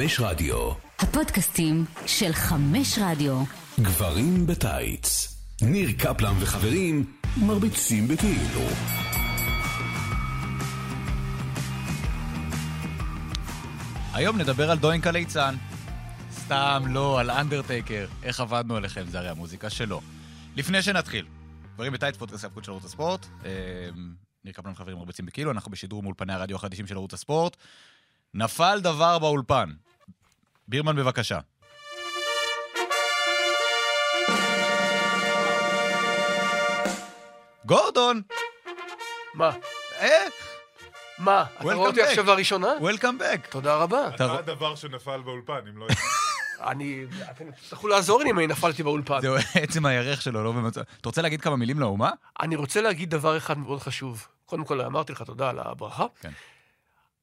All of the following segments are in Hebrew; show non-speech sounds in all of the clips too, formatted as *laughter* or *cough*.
חמש רדיו. הפודקאסטים של חמש רדיו. גברים בטייץ. ניר קפלן וחברים מרביצים בכאילו. היום נדבר על דוינקה ליצן. סתם לא, על אנדרטייקר. איך עבדנו עליכם, זה הרי המוזיקה שלו. לפני שנתחיל, גברים בטייץ, פודקאסט ההפקות של ערוץ הספורט. אה, ניר קפלן וחברים מרביצים בכאילו, אנחנו בשידור מאולפני הרדיו החדישים של ערוץ הספורט. נפל דבר באולפן. בירמן, בבקשה. גורדון! מה? אה? מה? אתה רואה אותי back. עכשיו לראשונה? וולקאם בק. תודה רבה. אתה- אתה הדבר שנפל באולפן, אם לא... *laughs* אני... אתם תצטרכו לעזור לי אם אני נפלתי באולפן. זהו *laughs* עצם הירך שלו, לא במצב... אתה רוצה להגיד כמה מילים לאומה? אני רוצה להגיד דבר אחד מאוד חשוב. קודם כל, אמרתי לך תודה על הברכה. כן.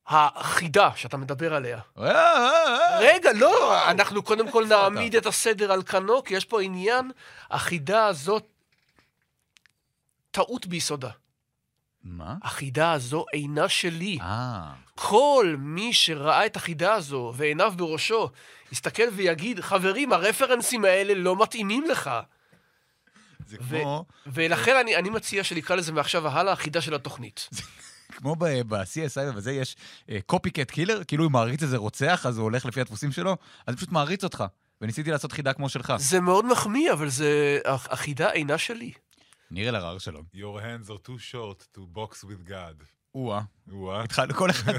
החידה שאתה מדבר עליה. אה, אה, אה. רגע, לא, אנחנו קודם כל? נעמיד את הסדר על כנו, כי יש פה עניין, החידה הזאת, טעות ביסודה. מה? החידה הזו אינה שלי. אה, כל מי שראה את החידה הזו ועיניו בראשו, יסתכל ויגיד, חברים, הרפרנסים האלה לא מתאימים לך. זה כמו... ולכן אני, אני מציע שנקרא לזה מעכשיו והלאה החידה של התוכנית. כמו ב-CSI ובזה יש קופי קט קילר, כאילו הוא מעריץ איזה רוצח, אז הוא הולך לפי הדפוסים שלו, אז פשוט מעריץ אותך. וניסיתי לעשות חידה כמו שלך. זה מאוד מחמיא, אבל זה... הח- החידה אינה שלי. ניר אלהרר שלום. Your hands are too short to box with God. או-אה. או-אה. התחלנו, כל אחד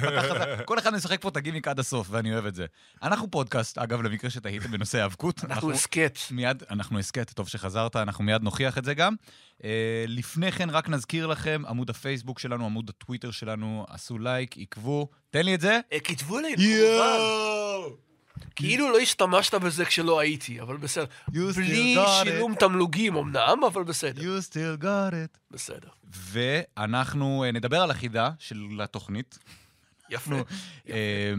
כל אחד משחק פה את הגימיק עד הסוף, ואני אוהב את זה. אנחנו פודקאסט, אגב, למקרה שתהיתם בנושא האבקות. אנחנו הסכת. מיד, אנחנו הסכת, טוב שחזרת, אנחנו מיד נוכיח את זה גם. Uh, לפני כן, רק נזכיר לכם, עמוד הפייסבוק שלנו, עמוד הטוויטר שלנו, עשו לייק, עקבו. תן לי את זה. אה, כתבו לי, כמובן. כאילו לא השתמשת בזה כשלא הייתי, אבל בסדר. בלי שילום תמלוגים אמנם, אבל בסדר. You still got it. בסדר. ואנחנו uh, נדבר על החידה של התוכנית. יפה. אה,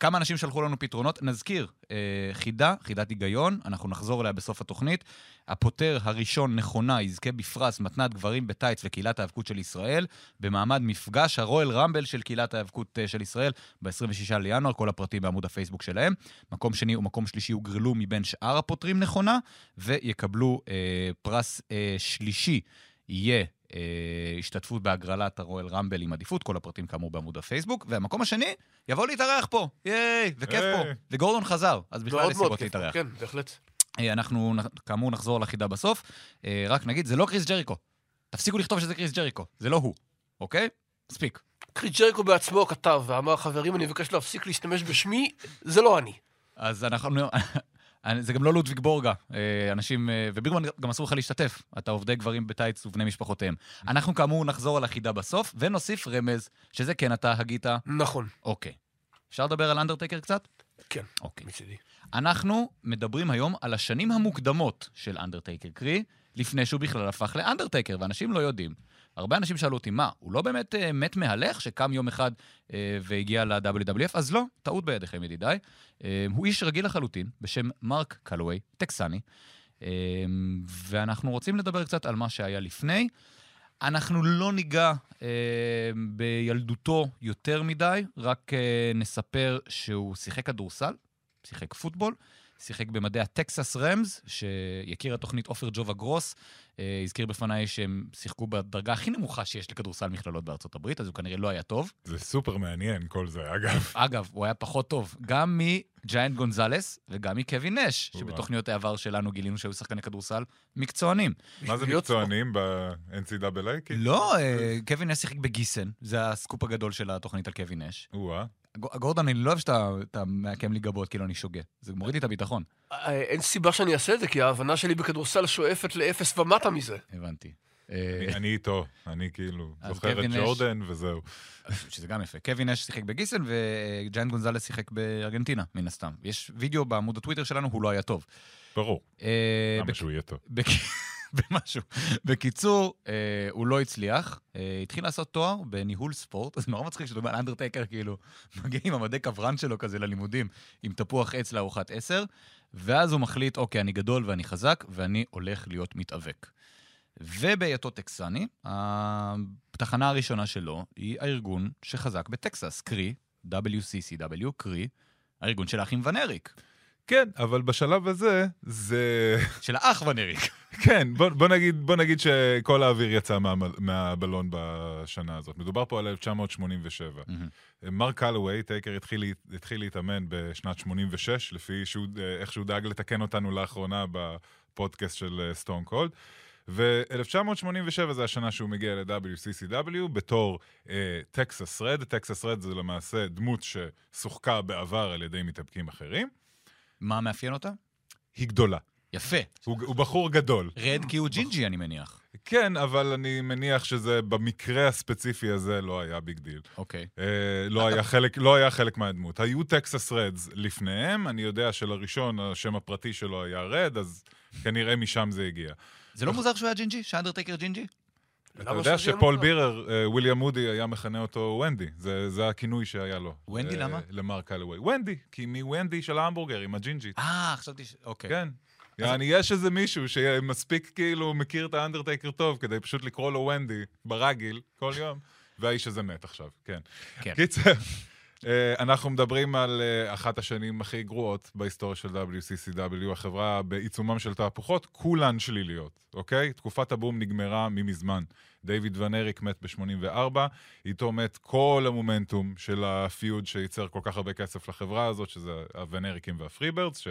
כמה אנשים שלחו לנו פתרונות. נזכיר, אה, חידה, חידת היגיון, אנחנו נחזור אליה בסוף התוכנית. הפותר הראשון נכונה יזכה בפרס מתנת גברים בטייץ וקהילת ההיאבקות של ישראל, במעמד מפגש הרואל רמבל של קהילת ההיאבקות אה, של ישראל ב-26 לינואר, כל הפרטים בעמוד הפייסבוק שלהם. מקום שני ומקום שלישי הוגרלו מבין שאר הפותרים נכונה, ויקבלו אה, פרס אה, שלישי. יהיה השתתפות בהגרלת הרואל רמבל עם עדיפות, כל הפרטים כאמור בעמוד הפייסבוק, והמקום השני יבוא להתארח פה, ייי, וכיף פה. וגורדון חזר, אז בכלל יש סיבות. להתארח. כן, בהחלט. אה, אנחנו כאמור נחזור לחידה בסוף. אה, רק נגיד, זה לא קריס ג'ריקו. תפסיקו לכתוב שזה קריס ג'ריקו, זה לא הוא, אוקיי? מספיק. קריס ג'ריקו בעצמו כתב ואמר, חברים, אני מבקש להפסיק להשתמש בשמי, זה לא אני. אז אנחנו... זה גם לא לודוויג בורגה, אה, אנשים, אה, ובירמן גם אסור לך להשתתף, אתה עובדי גברים בטייץ ובני משפחותיהם. אנחנו כאמור נחזור על החידה בסוף, ונוסיף רמז, שזה כן אתה הגית, נכון. אוקיי. אפשר לדבר על אנדרטייקר קצת? כן, אוקיי. מצידי. אנחנו מדברים היום על השנים המוקדמות של אנדרטייקר, קרי, לפני שהוא בכלל הפך לאנדרטייקר, ואנשים לא יודעים. הרבה אנשים שאלו אותי, מה, הוא לא באמת אה, מת מהלך, שקם יום אחד אה, והגיע ל-WWF? אז לא, טעות בידיכם, ידידיי. אה, הוא איש רגיל לחלוטין, בשם מרק קלווי, טקסני, אה, ואנחנו רוצים לדבר קצת על מה שהיה לפני. אנחנו לא ניגע אה, בילדותו יותר מדי, רק אה, נספר שהוא שיחק כדורסל, שיחק פוטבול, שיחק במדעי הטקסס רמז, שיכיר התוכנית עופר ג'ובה גרוס, אה, הזכיר בפניי שהם שיחקו בדרגה הכי נמוכה שיש לכדורסל מכללות בארצות הברית, אז הוא כנראה לא היה טוב. זה סופר מעניין כל זה, אגב. *laughs* אגב, הוא היה פחות טוב, גם מג'יינט גונזלס וגם מקווין נש. שבתוכניות העבר שלנו גילינו שהיו שחקני כדורסל מקצוענים. מה זה מקצוענים ב-NCAA? לא, אה, קווין נש שיחק בגיסן, זה הסקופ הגדול של התוכנית על קווין נש. גורדון, אני לא אוהב שאתה אתה מעקם לי גבות כאילו אני שוגה. זה מוריד לי את הביטחון. אה, אין סיבה שאני אעשה את זה, כי ההבנה שלי בכדורסל שואפת לאפס ומטה מזה. הבנתי. אני- אה, אני איתו, אני כאילו זוכר את ג'ורדן וזהו. שזה גם יפה. קווין נש שיחק בגיסן וג'יינט גונזלס שיחק בארגנטינה, מן הסתם. יש וידאו בעמוד הטוויטר שלנו, הוא לא היה טוב. ברור, אה, למה שהוא יהיה טוב. *laughs* במשהו. בקיצור, אה, הוא לא הצליח, אה, התחיל לעשות תואר בניהול ספורט, אז נורא מצחיק שאתה אומר אנדרטייקר, כאילו, מגיע עם המדי קברן שלו כזה ללימודים, עם תפוח עץ לארוחת עשר, ואז הוא מחליט, אוקיי, אני גדול ואני חזק, ואני הולך להיות מתאבק. ובהיותו טקסני, התחנה הראשונה שלו היא הארגון שחזק בטקסס, קרי, WCCW, קרי, הארגון של האחים ון אריק. כן, אבל בשלב הזה, זה... של האח ון אריק. *laughs* כן, בוא, בוא, נגיד, בוא נגיד שכל האוויר יצא מה, מהבלון בשנה הזאת. מדובר פה על 1987. מרק קלווי, טייקר התחיל, התחיל להתאמן בשנת 86, לפי שהוא, איך שהוא דאג לתקן אותנו לאחרונה בפודקאסט של סטון קולד. ו-1987 זה השנה שהוא מגיע ל-WCCW בתור טקסס רד. טקסס רד זה למעשה דמות ששוחקה בעבר על ידי מתאבקים אחרים. מה מאפיין אותה? היא גדולה. יפה. הוא, הוא בחור גדול. רד כי הוא ג'ינג'י, אני מניח. כן, אבל אני מניח שזה במקרה הספציפי הזה לא היה big deal. אוקיי. אה, לא, היה חלק, לא היה חלק מהדמות. היו טקסס רדס לפניהם, אני יודע שלראשון השם הפרטי שלו היה רד, אז כנראה משם זה הגיע. זה לא מוזר שהוא היה ג'ינג'י? שאנדרטייקר ג'ינג'י? אתה יודע שפול? בירר, אה, וויליאם מודי היה מכנה אותו ונדי. זה, זה הכינוי שהיה לו. ונדי, אה, למה? למרק קלווי. ונדי, כי מוונדי של ההמבורגר, עם הג'ינג'ית. אה, חשבתי ש... אוקיי. כן. יעני, יש איזה מישהו שמספיק כאילו מכיר את האנדרטייקר טוב, כדי פשוט לקרוא לו ונדי ברגיל כל יום, והאיש הזה מת עכשיו, כן. כן. קיצר, אנחנו מדברים על אה, אחת השנים הכי גרועות בהיסטוריה של WCCW, החברה בעיצומם של תהפוכות, כולן שליליות, אוקיי? תקופת הבום נגמרה ממזמן. דיוויד ון אריק מת ב-84, איתו מת כל המומנטום של ה feud שייצר כל כך הרבה כסף לחברה הזאת, שזה הוון אריקים והפריברדס,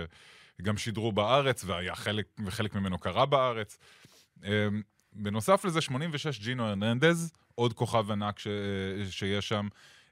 שגם שידרו בארץ, והיה חלק, וחלק ממנו קרה בארץ. אה, בנוסף לזה, 86 ג'ינו הרננדז, עוד כוכב ענק ש... שיש שם,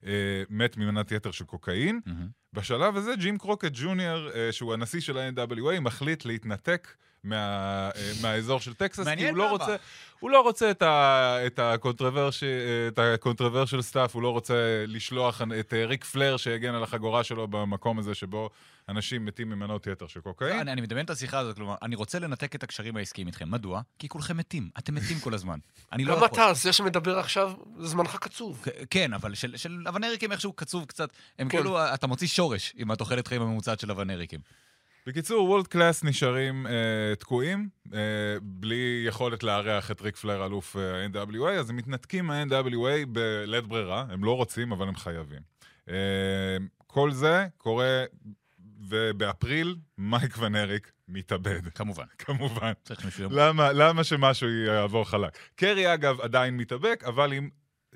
אה, מת ממנת יתר של קוקאין. מהמם. בשלב הזה, ג'ים קרוקט ג'וניור, אה, שהוא הנשיא של ה-NWA, מחליט להתנתק מה, אה, מהאזור של טקסס, כי הוא לא למה. רוצה, הוא לא רוצה את, ה, את, ה controversy, את ה controversial stuff, הוא לא רוצה לשלוח את אה, ריק פלר שיגן על החגורה שלו במקום הזה שבו אנשים מתים ממנות יתר של קוקאין. אני, אני מדמיין את השיחה הזאת, כלומר, אני רוצה לנתק את הקשרים העסקיים איתכם. מדוע? כי כולכם מתים. אתם מתים כל הזמן. אני לא גם יכול. אתה, זה שמדבר עכשיו, זמנך קצוב. כן, אבל של, של הוון אריקים איכשהו קצוב קצת. הם כן. כאילו, אתה מוציא שורש עם התוחלת חיים הממוצעת של הוון אריקים. בקיצור, World Class נשארים אה, תקועים, אה, בלי יכולת לארח את ריק פלר, אלוף אה, ה-NWA, אז הם מתנתקים מה-NWA בלית ברירה, הם לא רוצים, אבל הם חייבים. אה, כל זה קורה, ובאפריל מייק ון אריק מתאבד, כמובן. *laughs* כמובן. צריך. למה, למה שמשהו יעבור חלק? קרי, אגב, עדיין מתאבק, אבל עם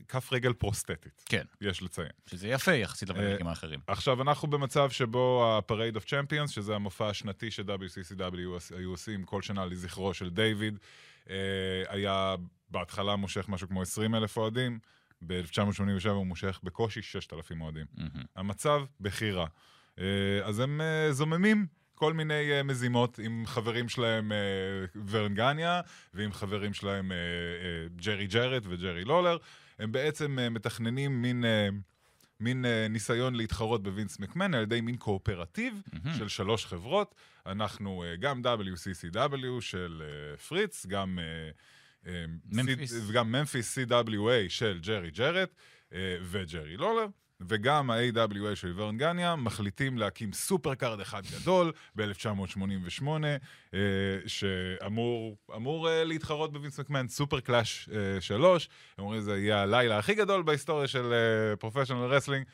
כף רגל פרוסטטית, כן, יש לציין. שזה יפה יחסית לוון אריקים האחרים. עכשיו, אנחנו במצב שבו ה-Parade of Champions, שזה המופע השנתי ש-WCCW היו עושים כל שנה לזכרו של דיוויד, אה, היה בהתחלה מושך משהו כמו 20 אלף אוהדים, ב-1987 הוא מושך בקושי 6,000 אוהדים. המצב בכי רע. אה, אז הם אה, זוממים כל מיני אה, מזימות עם חברים שלהם אה, ורן גניה, ועם חברים שלהם אה, אה, ג'רי ג'רט וג'רי לולר. הם בעצם אה, מתכננים מין... אה, מין אה, ניסיון להתחרות בווינס מקמן על ידי מין קואופרטיב מהמם. של שלוש חברות. אנחנו אה, גם WCCW של אה, פריץ, גם... ממפיס. וגם ממפיס CWA של ג'רי ג'רט וג'רי לולר, וגם ה-AWA של ורן גניה, מחליטים להקים super card אחד גדול ב-1988, אה, שאמור אמור, אה, להתחרות בווינס מקמן, SuperClash 3. הם אומרים, זה יהיה הלילה הכי גדול בהיסטוריה של professional wrestling,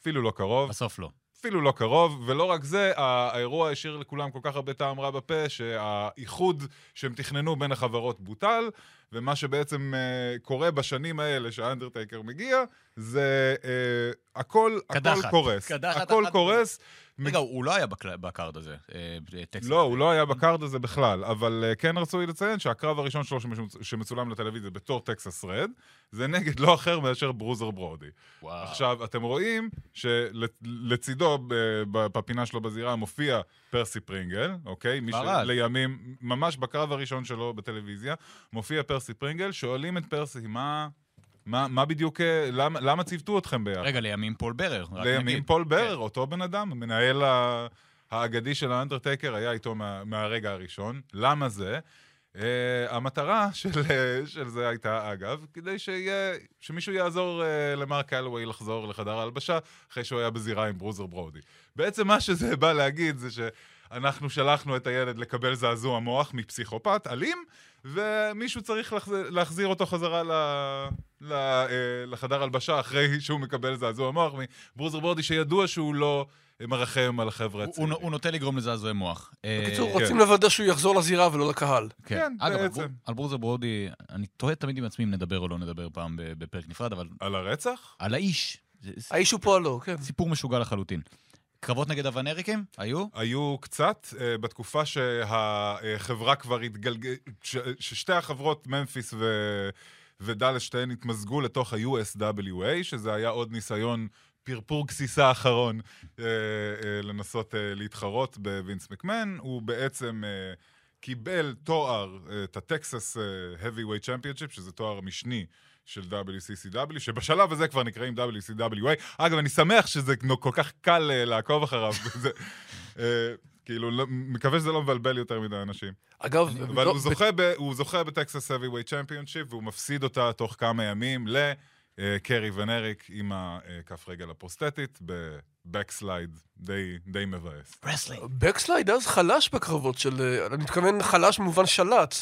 אפילו לא קרוב. בסוף לא. אפילו לא קרוב, ולא רק זה, האירוע השאיר לכולם כל כך הרבה טעם רע בפה, שהאיחוד שהם תכננו בין החברות בוטל, ומה שבעצם אה, קורה בשנים האלה שהאנדרטייקר מגיע, זה אה, הכל, הכל קדחת. קורס. קדחת הכל אחת קורס. רגע, הוא לא היה בקל- ב card הזה, אה, טקסס. לא, הוא לא היה ב card הזה בכלל, אבל כן רצוי לציין שהקרב הראשון שלו שמצ- שמצולם לטלוויזיה בתור טקסס רד, זה נגד לא אחר מאשר ברוזר ברודי. וואו. עכשיו, אתם רואים שלצידו, בפינה שלו בזירה, מופיע פרסי פרינגל, אוקיי? מי. שלימים, ממש בקרב הראשון שלו בטלוויזיה, מופיע פרסי פרינגל, שואלים את פרסי, מה... מה, מה בדיוק, אה, למה, למה ציוותו אתכם ביחד? רגע, לימים פול ברר. לימים נגיד. פול ברר, כן. אותו בן אדם, המנהל האגדי של האנדרטייקר היה איתו מה, מהרגע הראשון. למה זה? Uh, המטרה של, uh, של זה הייתה, אגב, כדי שיהיה, שמישהו יעזור uh, למרק קלווי לחזור לחדר ההלבשה אחרי שהוא היה בזירה עם ברוזר ברודי. בעצם מה שזה בא להגיד זה שאנחנו שלחנו את הילד לקבל זעזוע מוח מפסיכופת אלים, ומישהו צריך להחזיר, להחזיר אותו חזרה ל, ל, uh, לחדר הלבשה אחרי שהוא מקבל זעזוע מוח מברוזר בורדי, שידוע שהוא לא מרחם על החבר'ה הוא- הוא הצעירים. הוא נוטה לגרום לזעזועי מוח. אה, בקיצור, כן. רוצים לוודא שהוא יחזור לזירה ולא לקהל. כן, אגב, על בעצם. בור- על ברוזר ברודי, אני תוהה תמיד עם עצמי אם נדבר או לא נדבר פעם בפרק נפרד, אבל על הרצח? על האיש. זה האיש הוא פועלו, כן. סיפור משוגע לחלוטין. קרבות נגד הוונריקים? היו? היו קצת, אה, בתקופה שהחברה כבר התגלגל... ששתי החברות, ממפיס ו... ודאלס, שתיהן התמזגו לתוך ה-USWA, שזה היה עוד ניסיון פרפור גסיסה אחרון אה, אה, לנסות אה, להתחרות בווינס מקמן. הוא בעצם אה, קיבל תואר, אה, את הטקסס אה, Heavyweight Championship, שזה תואר משני. של WCCW, שבשלב הזה כבר נקראים WCWA. אגב, אני שמח שזה כל כך קל אה, לעקוב אחריו. *laughs* זה, אה, כאילו, לא, מקווה שזה לא מבלבל יותר מדי אנשים. אגב, אבל לא- הוא זוכה, ב, הוא זוכה בטקסס Heavyweight Championship, והוא מפסיד אותה תוך כמה ימים לקרי ון אריק עם הכף רגל הפרוסטטית ב backslide די, די מבאס. wrestling. backslide אז חלש בקרבות של... אה, אני מתכוון חלש במובן שלט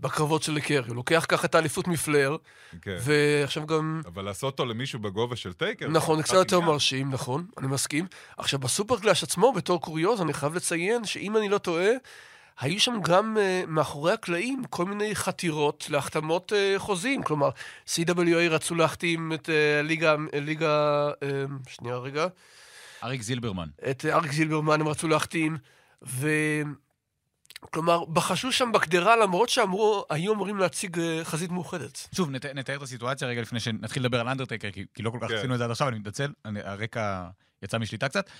בקרבות של קרי. הוא לוקח ככה את האליפות מפלר, כן. ועכשיו גם... אבל לעשות אותו למישהו בגובה של טייקר... נכון, זה קצת יותר. מרשים, נכון, אני מסכים. עכשיו, ב SuperClash עצמו, בתור קוריוז, אני חייב לציין שאם אני לא טועה, היו שם גם אה, מאחורי הקלעים כל מיני חתירות להחתמות אה, חוזים. כלומר, CWA רצו להחתים את uh, ליגה, ליגה, uh, שנייה רגע, אריק זילברמן. את אה, אריק זילברמן הם רצו להחתים, ו... כלומר, בחשו שם בקדרה, למרות שאמרו, היו אמורים להציג uh, חזית מאוחדת. שוב, נת, נתאר את הסיטואציה רגע לפני שנתחיל לדבר על אנדרטייקר, כי, כי לא כל כך כן. עשינו את זה עד עכשיו, אני מתנצל, אני, הרקע יצא משליטה קצת.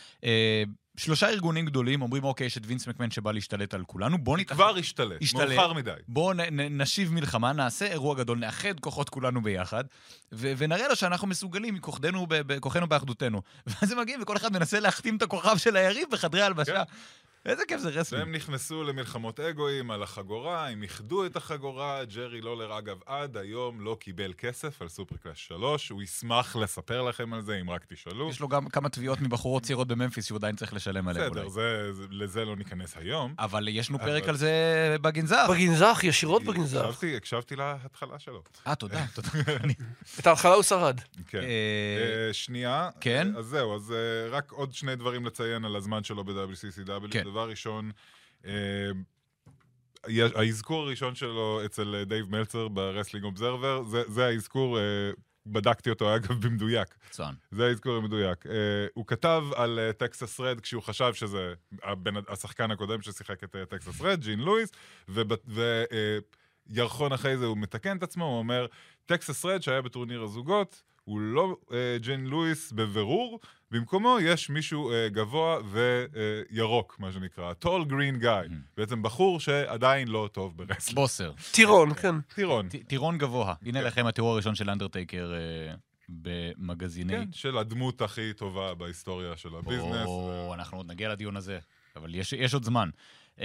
שלושה ארגונים גדולים אומרים, אוקיי, יש את וינס מקמן שבא להשתלט על כולנו, בוא נתאחד. כבר השתלט, השתלט. מאוחר מדי. בואו נ, נ, נשיב מלחמה, נעשה אירוע גדול, נאחד כוחות כולנו ביחד, ו, ונראה לו שאנחנו מסוגלים מכוחנו, בכוחנו באחדותנו. *laughs* ואז הם מגיעים וכל אחד מנסה להחתים את הכוכב של היריב בחדרי ההלבשה. איזה כיף זה wrestling. והם נכנסו למלחמות אגואים על החגורה, הם איחדו את החגורה, ג'רי לולר אגב עד היום לא קיבל כסף על SuperClash 3, הוא ישמח לספר לכם על זה אם רק תשאלו. יש לו גם כמה תביעות מבחורות צעירות בממפיס שהוא עדיין צריך לשלם עליהן בסדר, אולי. זה, זה, לזה לא ניכנס היום. אבל יש לנו פרק על זה בגנזר. בגנזך, ישירות בגנזך. הקשבתי, הקשבתי להתחלה שלו. אה, תודה, *laughs* תודה. את ההתחלה הוא שרד. כן. אה, אה, שנייה. כן? אז זהו, אז אה, רק עוד שני דברים לציין על הזמן שלו ב-WCCW. כן. דבר ראשון, אה, האזכור הראשון שלו אצל אה, דייב מלצר ב-Wrestling Observer, זה- זה האזכור, אה, בדקתי אותו *laughs* אגב במדויק. מצוין. זה האזכור המדויק. הוא כתב על טקסס רד כשהוא חשב שזה הבן, השחקן הקודם ששיחק את טקסס רד, ג'ין לואיס, וירחון אחרי זה הוא מתקן את עצמו, הוא אומר, טקסס רד שהיה בטורניר הזוגות, הוא לא אה, ג'ין לואיס בבירור, במקומו יש מישהו אה, גבוה וירוק, מה שנקרא, tall green guy. בעצם בחור שעדיין לא טוב ב-wrestling. בוסר. טירון, כן. טירון. ט- טירון גבוה. הנה לכם התיאור הראשון של אנדרטייקר אה, במגזיני... כן, של הדמות הכי טובה בהיסטוריה של הביזנס. או, אנחנו עוד נגיע לדיון הזה, אבל יש, יש עוד זמן. Uh,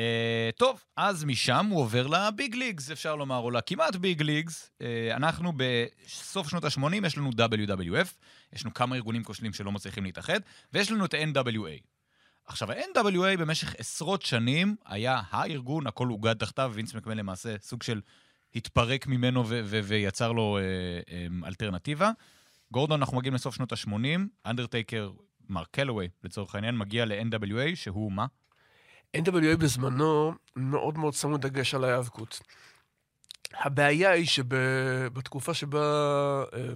טוב, אז משם הוא עובר לביג ליגס, אפשר לומר, או לכמעט ביג ליגס. Uh, אנחנו בסוף שנות ה-80, יש לנו WWF, יש לנו כמה ארגונים כושלים שלא מצליחים להתאחד, ויש לנו את ה-NWA. עכשיו, ה-NWA במשך עשרות שנים היה הארגון, הכל אוגד תחתיו, וינס מקמן למעשה סוג של התפרק ממנו ויצר לו uh, um, אלטרנטיבה. גורדון, אנחנו מגיעים לסוף שנות ה-80, אנדרטייקר, מרק קלווי, לצורך העניין, מגיע ל-NWA, שהוא מה? NWA בזמנו מאוד מאוד שמו דגש על ההיאבקות. הבעיה היא שבתקופה שבה, אה,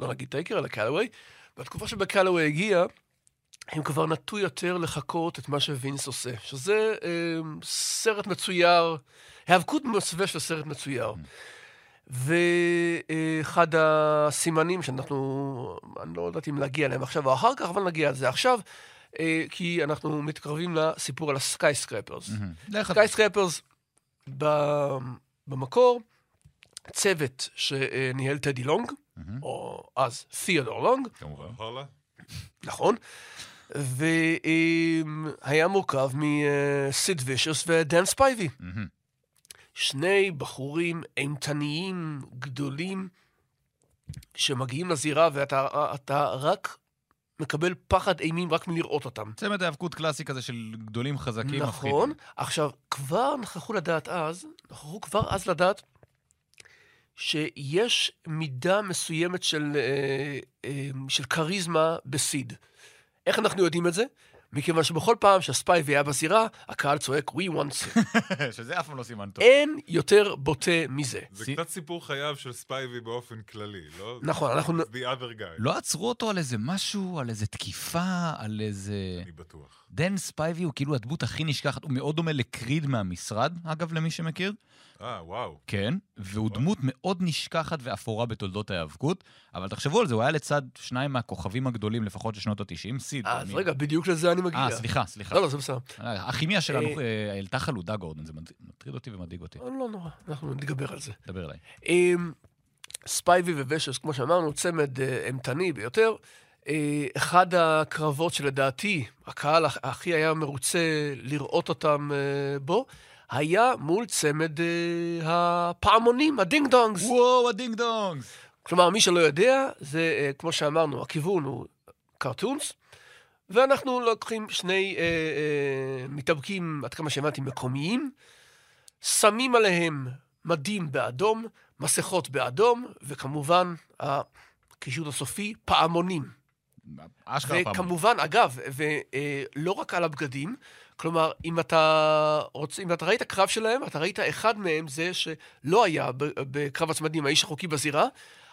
לא נגיד טייקר, אלא קלווי, בתקופה שבה קלווי הגיע, הם כבר נטו יותר לחקות את מה שווינס עושה, שזה אה, סרט מצויר, היאבקות במסווה של סרט מצויר. ואחד הסימנים שאנחנו, אני לא יודעת אם להגיע אליהם עכשיו או אחר כך, אבל נגיע לזה עכשיו, אה, כי אנחנו מתקרבים לסיפור על ה-Skyscrapers. Skyscrapers במקור, צוות שניהל טדי לונג, או אז תיאודור לונג, כמובן. נכון, והיה מורכב מסיד וישוס ודן ספייבי. שני בחורים אימתניים, גדולים, שמגיעים לזירה ואתה אתה רק מקבל פחד אימים רק מלראות אותם. צמד האבקות קלאסי כזה של גדולים חזקים. נכון. מפחידים. עכשיו, כבר נכחו לדעת אז, נכחו כבר אז לדעת שיש מידה מסוימת של, אה, אה, של כריזמה בסיד. איך אנחנו יודעים את זה? מכיוון שבכל פעם שהספייבי היה בזירה, הקהל צועק, We want Sid. *laughs* שזה אף פעם לא סימן טוב. אין יותר בוטה מזה. זה סי- קצת סיפור חייו של ספייבי באופן כללי, לא? נכון, אנחנו... The other guy, לא עצרו אותו על איזה משהו, על איזה תקיפה, על איזה... אני בטוח. דן ספייבי הוא כאילו הדמות הכי נשכחת, הוא מאוד דומה לקריד מהמשרד, אגב, למי שמכיר. אה, וואו. כן, והוא דמות מאוד נשכחת ואפורה בתולדות ההיאבקות, אבל תחשבו על זה, הוא היה לצד שניים מהכוכבים הגדולים לפחות של שנות ה-90, סיד. אז מי- רגע, בדיוק לזה אני מגיע. אה, סליחה, סליחה. לא, לא, זה בסדר. אה, הכימיה שלנו אה, אה, העלתה חלודה, גורדון, זה מטריד אותי ומדאיג אותי. לא נורא, אנחנו נתגבר על זה. דבר אליי. אמ, ספייבי וישוס, כמו שאמרנו, צמד אה, אימתני ביותר. אה, אחד הקרבות שלדעתי הקהל הכ- הכי היה מרוצה לראות אותם אה, בו, היה מול צמד אה, הפעמונים, ה-Ding Dongs. וואו, ה-Ding Dongs! כלומר, מי שלא יודע, זה, אה, כמו שאמרנו, הכיוון הוא cartoons, ואנחנו לוקחים שני אה, אה, מתאבקים, עד כמה שהבנתי, מקומיים, שמים עליהם מדים באדום, מסכות באדום, וכמובן, הקישוט הסופי, פעמונים. אשכרה פעם. וכמובן, אגב, ולא רק על הבגדים, כלומר, אם אתה רוצה, אם אתה ראית קרב שלהם, אתה ראית אחד מהם, זה שלא היה בקרב הצמדים, האיש החוקי בזירה,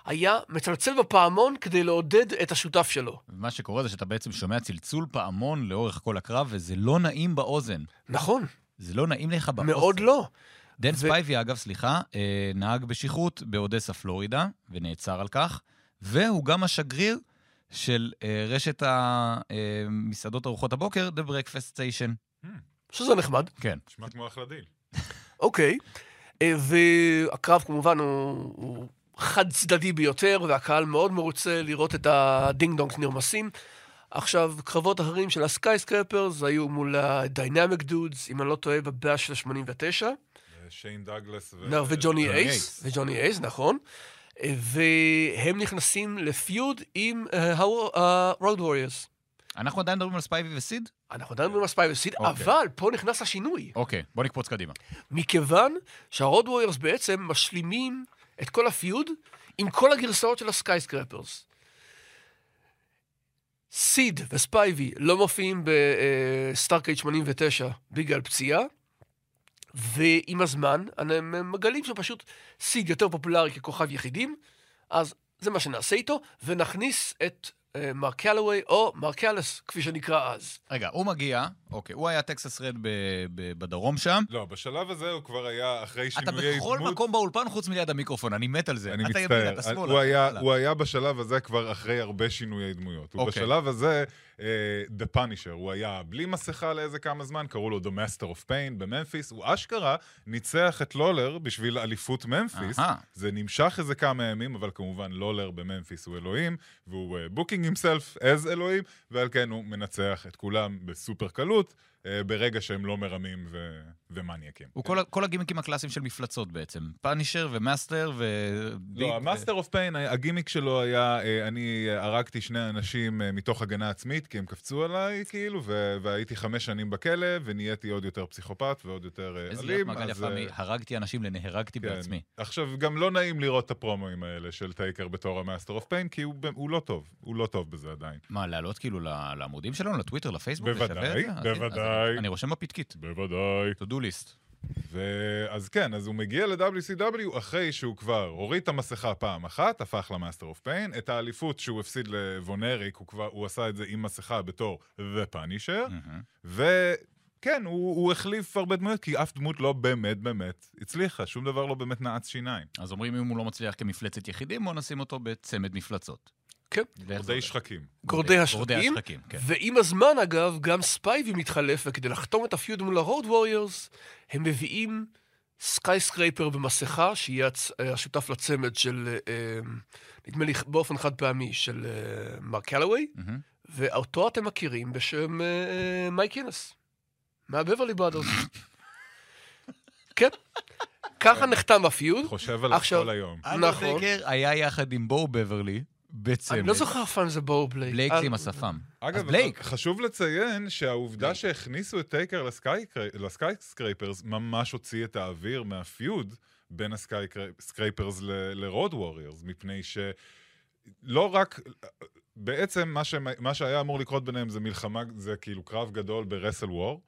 היה מצלצל בפעמון כדי לעודד את השותף שלו. מה שקורה זה שאתה בעצם שומע צלצול פעמון לאורך כל הקרב, וזה לא נעים באוזן. נכון, זה לא נעים לך באוזן. מאוד לא. דן ו- ספייבי, אגב, סליחה, אה, נהג בשכרות באודסה, פלורידה, ונעצר על כך, והוא גם השגריר של אה, רשת המסעדות ארוחות הבוקר, The Breakfast Station. שזה נחמד. כן. נשמע כמו אחלה דיל. אוקיי. אה, והקרב כמובן הוא, הוא חד צדדי ביותר, והקהל מאוד מרוצה לראות את ה-Ding Dongs נרמסים. עכשיו, קרבות אחרים של ה-Skyscrapers היו מול ה-Dynamic Dudes, אם אני לא טועה, ב-Bash של 89. שיין דאגלס ו... וג'וני ג'וני אייס. וג'וני אייס, נכון. אה, והם נכנסים ל-feud עם ה-Road Warriors. אנחנו עדיין מדברים על ספייבי וסיד? אנחנו עדיין מדברים על ספייבי וסיד, אוקיי. אבל פה נכנס השינוי. אוקיי, בוא נקפוץ קדימה. מכיוון שה-Road Warriors בעצם משלימים את כל ה-feud עם כל הגרסאות של ה-Skyscrapers. סיד וספייבי לא מופיעים ב-Starrcade 89 בגלל פציעה, ועם הזמן הם מגלים שפשוט סיד יותר פופולרי ככוכב יחידים, אז זה מה שנעשה איתו, ונכניס את אה, מרק קלווי, או מרק קלס, כפי שנקרא אז. רגע, הוא מגיע, אוקיי, הוא היה טקסס רד ב- ב- בדרום שם. לא, בשלב הזה הוא כבר היה אחרי אתה שינויי בכל דמות. מקום באולפן חוץ מליד המיקרופון, אני מת על זה. אני אתה מצטער. אתה. הוא היה- הלאה. הוא היה בשלב הזה כבר אחרי הרבה שינויי דמויות. הוא אוקיי. בשלב הזה, אה, The Punisher, הוא היה בלי מסכה לאיזה כמה זמן, קראו לו The Master of Pain בממפיס. הוא אשכרה ניצח את לולר בשביל אליפות ממפיס. זה נמשך איזה כמה ימים, אבל כמובן לולר בממפיס הוא אלוהים, והוא booking himself as אלוהים, ועל כן הוא מנצח את כולם בסופר קלות, אה, ברגע שהם לא מרמים ו- ומניאקים. הוא כל כל הגימיקים הקלאסיים של מפלצות בעצם. Punisher ו-Master ו... לא, ה-Master of Pain, הגימיק שלו היה, אה, אני הרגתי שני אנשים אה, מתוך הגנה עצמית, כי הם קפצו עליי, כאילו, ו- והייתי חמש שנים בכלא, ונהייתי עוד יותר פסיכופת ועוד יותר אה, איזה אלים. להיות מעגל אז, יפה אה, מהרגתי אנשים לנהרגתי כן. בעצמי. עכשיו, גם לא נעים לראות את הפרומואים האלה של טייקר בתור ה-Master of Pain, כי הוא, הוא לא טוב, הוא לא טוב בזה עדיין. מה, לעלות כאילו לעמודים שלנו, לטוויטר, לפייסבוק? בוודאי, לשווה בוודאי. אני- רושם בפתקית. בוודאי. to do list. ואז כן, אז הוא מגיע ל-WCW אחרי שהוא כבר הוריד את המסכה פעם אחת, הפך ל-Master of Pain, את האליפות שהוא הפסיד לוון אריק, הוא כבר, הוא עשה את זה עם מסכה בתור The Punisher, מהמם. וכן, הוא, הוא החליף הרבה דמויות, כי אף דמות לא באמת באמת הצליחה, שום דבר לא באמת נעץ שיניים. אז אומרים אם הוא לא מצליח כמפלצת יחידים, בוא נשים אותו בצמד מפלצות. כן. גורדי? שחקים. גורדי גורדי השחקים. כן. ועם הזמן, אגב, גם ספייבי מתחלף, וכדי לחתום את ה-feud מול ה-Road Warriors, הם מביאים Skyscraper במסכה, שיהיה אה, השותף לצמד של, אה, נדמה לי באופן חד פעמי, של אה, מרק קלווי. ואותו אתם מכירים בשם אה, מייק אינוס, מה-Beverly Brothers. *laughs* כן. ככה נחתם ה-feud. חושב עליו כל היום. נכון. אנדרטייקר היה יחד עם בואו בברלי בצמד. אני לא זוכר אף פעם זה בואו בלייק. בלייק אה, עם השפם. אז אגב. חשוב לציין שהעובדה. שהכניסו את טייקר ל-Skyscrapers ממש הוציא את האוויר מה-feud בין ה-Scrapers ל-Road Warriors, מפני ש... לא רק, בעצם מה, ש... מה שהיה אמור לקרות ביניהם זה מלחמה, זה כאילו קרב גדול ב-WrestleWar,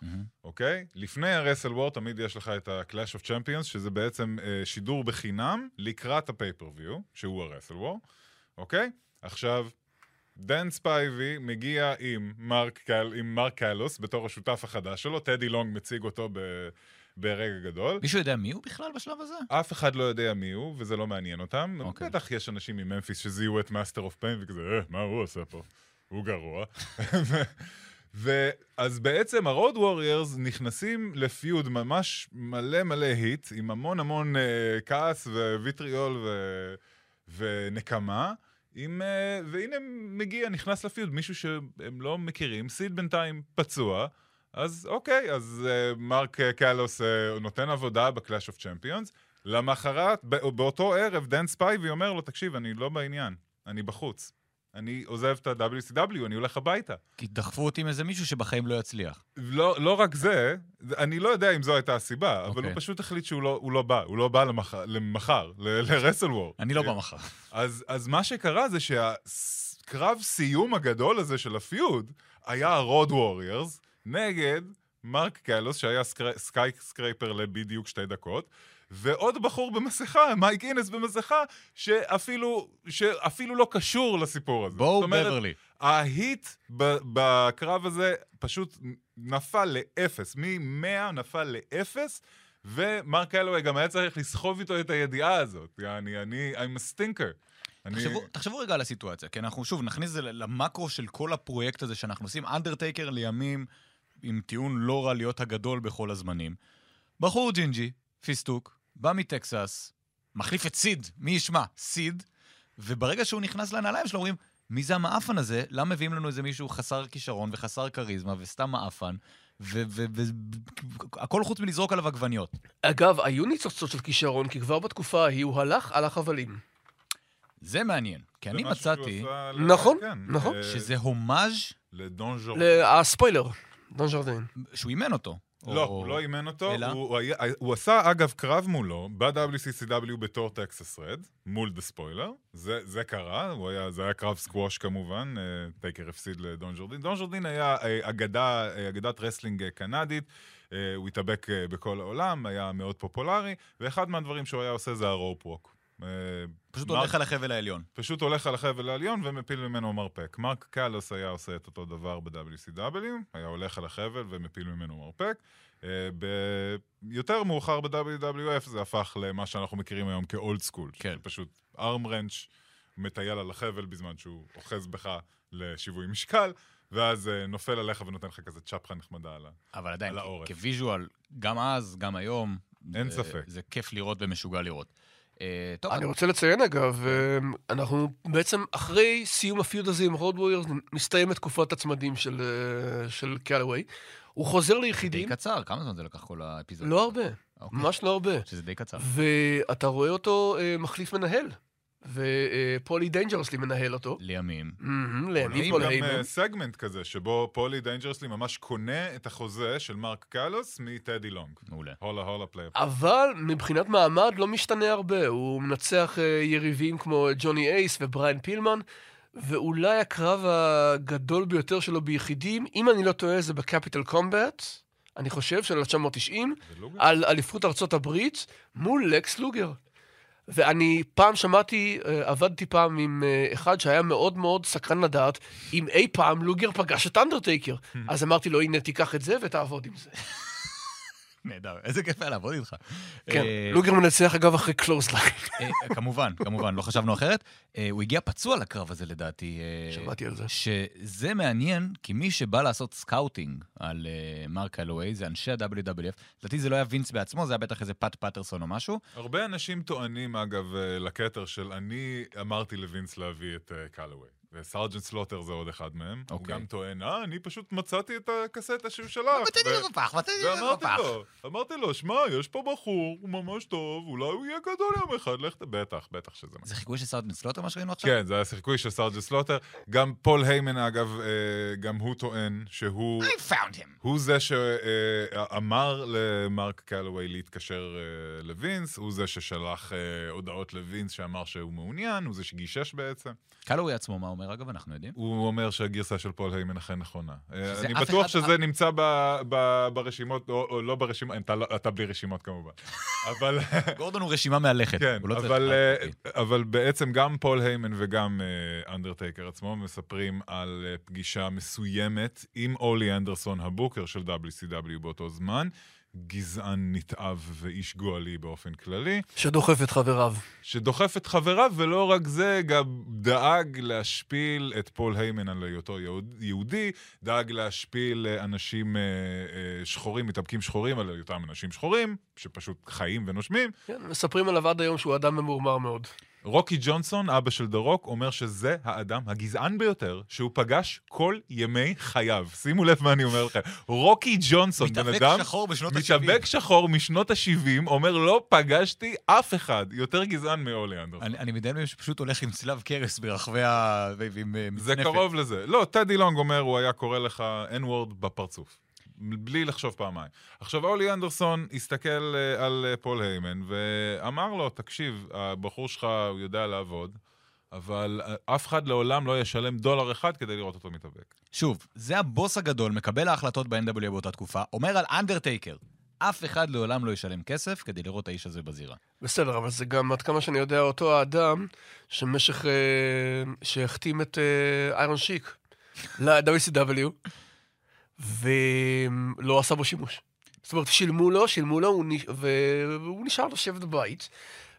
אוקיי? לפני ה-WrestleWar תמיד יש לך את ה-Clash of Champions, שזה בעצם אה, שידור בחינם לקראת ה-pay-per-view, שהוא ה-WrestleWar, אוקיי? עכשיו, דן ספייבי מגיע עם מרק, קל, עם מרק קלוס בתור השותף החדש שלו, טדי לונג מציג אותו ב... ברגע גדול. מישהו יודע מי הוא בכלל בשלב הזה? אף אחד לא יודע מי הוא, וזה לא מעניין אותם. אוקיי. בטח יש אנשים מממפיס שזיהו את Master of Pain וכזה, אה, מה הוא עושה פה? הוא גרוע. *laughs* ואז בעצם ה-Road Warriors נכנסים ל-feud ממש מלא מלא heat, עם המון המון אה, כעס ו-vitriol ו... ונקמה. עם, אה, והנה מגיע, נכנס ל-feud מישהו שהם לא מכירים, סיד בינתיים פצוע, אז אוקיי, אז אה, מרק קלוס אה, נותן עבודה ב-Clash of Champions. למחרת, באותו ערב, דן ספייבי אומר לו, תקשיב, אני לא בעניין, אני בחוץ. אני עוזב את ה-WCW, אני הולך הביתה. כי דחפו אותי עם איזה מישהו שבחיים לא יצליח. לא, לא רק זה, אני לא יודע אם זו הייתה הסיבה, okay. אבל אוקיי. הוא פשוט החליט שהוא לא, הוא לא בא, הוא לא בא למחר, למחר ל-WrestleWar. אני לא בא מחר. אז, אז מה שקרה זה שהקרב סיום הגדול הזה של ה-feud היה ה-Road Warriors נגד מרק קלוס, שהיה Skyscraper לבדיוק שתי דקות, ועוד בחור במסכה, מייק אינוס במסכה, שאפילו, שאפילו לא קשור לסיפור הזה. בו בברלי. ה-heat בקרב הזה פשוט נפל לאפס, מ-100 נפל לאפס, ומרק קלווי גם היה צריך לסחוב איתו את הידיעה הזאת. אני, אני, I'm a stinker. תחשבו, אני... תחשבו רגע על הסיטואציה, כי אנחנו שוב נכניס את זה למקרו של כל הפרויקט הזה שאנחנו עושים. אנדרטייקר לימים, עם טיעון לא רע להיות הגדול בכל הזמנים. בחור ג'ינג'י, פיסטוק, בא מטקסס, מחליף את סיד, מי ישמע? סיד, וברגע שהוא נכנס לנעליים שלו, אומרים, מי זה המאפן הזה? למה מביאים לנו איזה מישהו חסר כישרון וחסר כריזמה וסתם מאפן? והכל חוץ מלזרוק עליו עגבניות. אגב, היו ניצוצות של כישרון, כי כבר בתקופה ההיא הוא הלך על החבלים. זה מעניין, כי אני מצאתי... נכון, כן, נכון. שזה הומאז' לדון ז'ור. הספוילר, דון ז'רדין. שהוא אימן אותו. לא, או- הוא לא אימן אותו, אלא? הוא, הוא, היה, הוא עשה אגב קרב מולו ב-WCCW בתור טקסס רד, מול The Spoiler, זה, זה קרה, היה, זה היה קרב סקווש כמובן, אה, טייקר הפסיד לדון ג'רדין. דון ג'רדין היה אה, אגדה, אה, אגדת wrestling קנדית, הוא התאבק בכל העולם, היה מאוד פופולרי, ואחד מהדברים שהוא היה עושה זה ה-rope walk. אה, פשוט מרק- הולך על החבל העליון. פשוט הולך על החבל העליון ומפיל ממנו מרפק. מרק קלוס היה עושה את אותו דבר ב-WCW, היה הולך על החבל ומפיל ממנו מרפק. אה, יותר מאוחר ב-WWF זה הפך למה שאנחנו מכירים היום כ-Old School. כן. פשוט arm wrench מטייל על החבל בזמן שהוא אוחז בך לשיווי משקל, ואז אה, נופל עליך ונותן לך כזה צ'פחה נחמדה על ה... אבל עדיין, העורף. כ-visual, גם אז, גם היום, אין זה- ספק. זה כיף לראות ומשוגע לראות. אה, טוב, אני רוצה לציין אגב, אה, אנחנו בעצם אחרי סיום ה-feud הזה עם Road Warriors, מסתיימת תקופת הצמדים של, אה, של קלווי. הוא חוזר די ליחידים, קצר, כמה זמן זה לקח כל האפיזוד? לא הרבה, אוקיי. ממש לא הרבה. שזה די קצר. ואתה רואה אותו אה, מחליף מנהל, ופולי דיינג'רסלי מנהל אותו. לימים. לימים פול גם היימן. אה, סגמנט כזה, שבו פולי דיינג'רסלי ממש קונה את החוזה של מרק קלוס מטדי לונג. מעולה. Holla holla playa. אבל מבחינת מעמד לא משתנה הרבה. הוא מנצח אה, יריבים כמו ג'וני אייס ובריין פילמן, ואולי הקרב הגדול ביותר שלו ביחידים, אם אני לא טועה, זה ב-Capitol Combat, אני חושב, של 1990, ולוגר? על אליפות ארצות הברית מול לקס לוגר. ואני פעם שמעתי, אה, עבדתי פעם עם אה, אחד שהיה מאוד מאוד סקרן לדעת אם אי פעם לוגר פגש את אנדרטייקר. אז אמרתי לו, הנה, תיקח את זה ותעבוד עם זה. נהדר, איזה כיף היה לעבוד איתך. כן, אה, לוגר מנצח אגב אחרי clothesline. אה, כמובן, כמובן, לא חשבנו אחרת. אה, הוא הגיע פצוע לקרב הזה לדעתי. שמעתי על זה. שזה מעניין, כי מי שבא לעשות scouting על מרק קלווי זה אנשי ה-WWF. לדעתי זה לא היה וינס בעצמו, זה היה בטח איזה פאט פטרסון או משהו. הרבה אנשים טוענים, אגב, לכתר של אני אמרתי לווינס להביא את קלווי. וסרג'נט סלוטר זה עוד אחד מהם. הוא אוקיי. גם טוען, אה, אני פשוט מצאתי את הקסטה שהוא שלח. מצאתי לו בפח, מצאתי לו בפח. אמרתי לו, שמע, יש פה בחור, הוא ממש טוב, אולי הוא יהיה גדול יום אחד, לך ת... בטח, בטח שזה מה. זה חיקוי של סרג'נט סלוטר מה שראינו עכשיו? כן, זה החיקוי של סרג'נט סלוטר. גם פול היימן, אגב, אה, גם הוא טוען שהוא... I found him. הוא זה שאמר למרק קלווי להתקשר אה, לווינס, הוא זה ששלח אה, הודעות לווינס שאמר שהוא מעוניין, הוא זה שגישש בעצם. קלווי עצמו, מה אומר? אגב, אנחנו יודעים. הוא אומר שהגרסה של פול היימן אכן נכונה. אה, אני בטוח שזה נמצא ב- ב- ברשימות, או לא ברשימות, אתה לא- אתה בלי רשימות כמובן. *laughs* אבל... גורדון הוא רשימה מהלכת. כן, לא אבל, אה. אבל בעצם גם פול היימן וגם אה, אנדרטייקר עצמו מספרים על פגישה מסוימת עם אולי אנדרסון ה-booker של WCW באותו זמן. גזען נתעב ואיש גועלי באופן כללי, שדוחף את חבריו. שדוחף את חבריו, ולא רק זה, גם דאג להשפיל את פול היימן על היותו יהוד- יהודי, דאג להשפיל אה, אנשים אה, אה, שחורים, מתאבקים שחורים על היותם אנשים שחורים, שפשוט חיים ונושמים. כן, מספרים עליו עד היום שהוא אדם ממורמר מאוד. רוקי ג'ונסון, אבא של דה רוק, אומר שזה האדם הגזען ביותר שהוא פגש כל ימי חייו. שימו לב מה אני אומר לכם. רוקי ג'ונסון, בן אדם... שחור בשנות ה-70. מתאבק שחור משנות ה-70, אומר, לא פגשתי אף אחד יותר גזען מאולי אנדרסון. אני אני מדמיין מישהו שפשוט הולך עם צלב קרס ברחבי ה... ועם אה, זה מצנפת. קרוב לזה. לא, טדי לונג אומר, הוא היה קורא לך N-word בפרצוף. בלי לחשוב פעמיים. עכשיו, אולי אנדרסון הסתכל אה, על אה, פול היימן ואמר לו, תקשיב, הבחור שלך, הוא יודע לעבוד, אבל אה, אף אחד לעולם לא ישלם דולר אחד כדי לראות אותו מתאבק. שוב, זה הבוס הגדול, מקבל ההחלטות ב-NWA באותה תקופה, אומר על אנדרטייקר, אף אחד לעולם לא ישלם כסף כדי לראות את האיש הזה בזירה. בסדר, אבל זה גם, עד כמה שאני יודע, אותו האדם שמשך... אה, שהחתים את איירון שיק ל-WCW, ולא עשה בו שימוש. זאת אומרת, שילמו לו, שילמו לו, והוא נשאר לשבת בבית.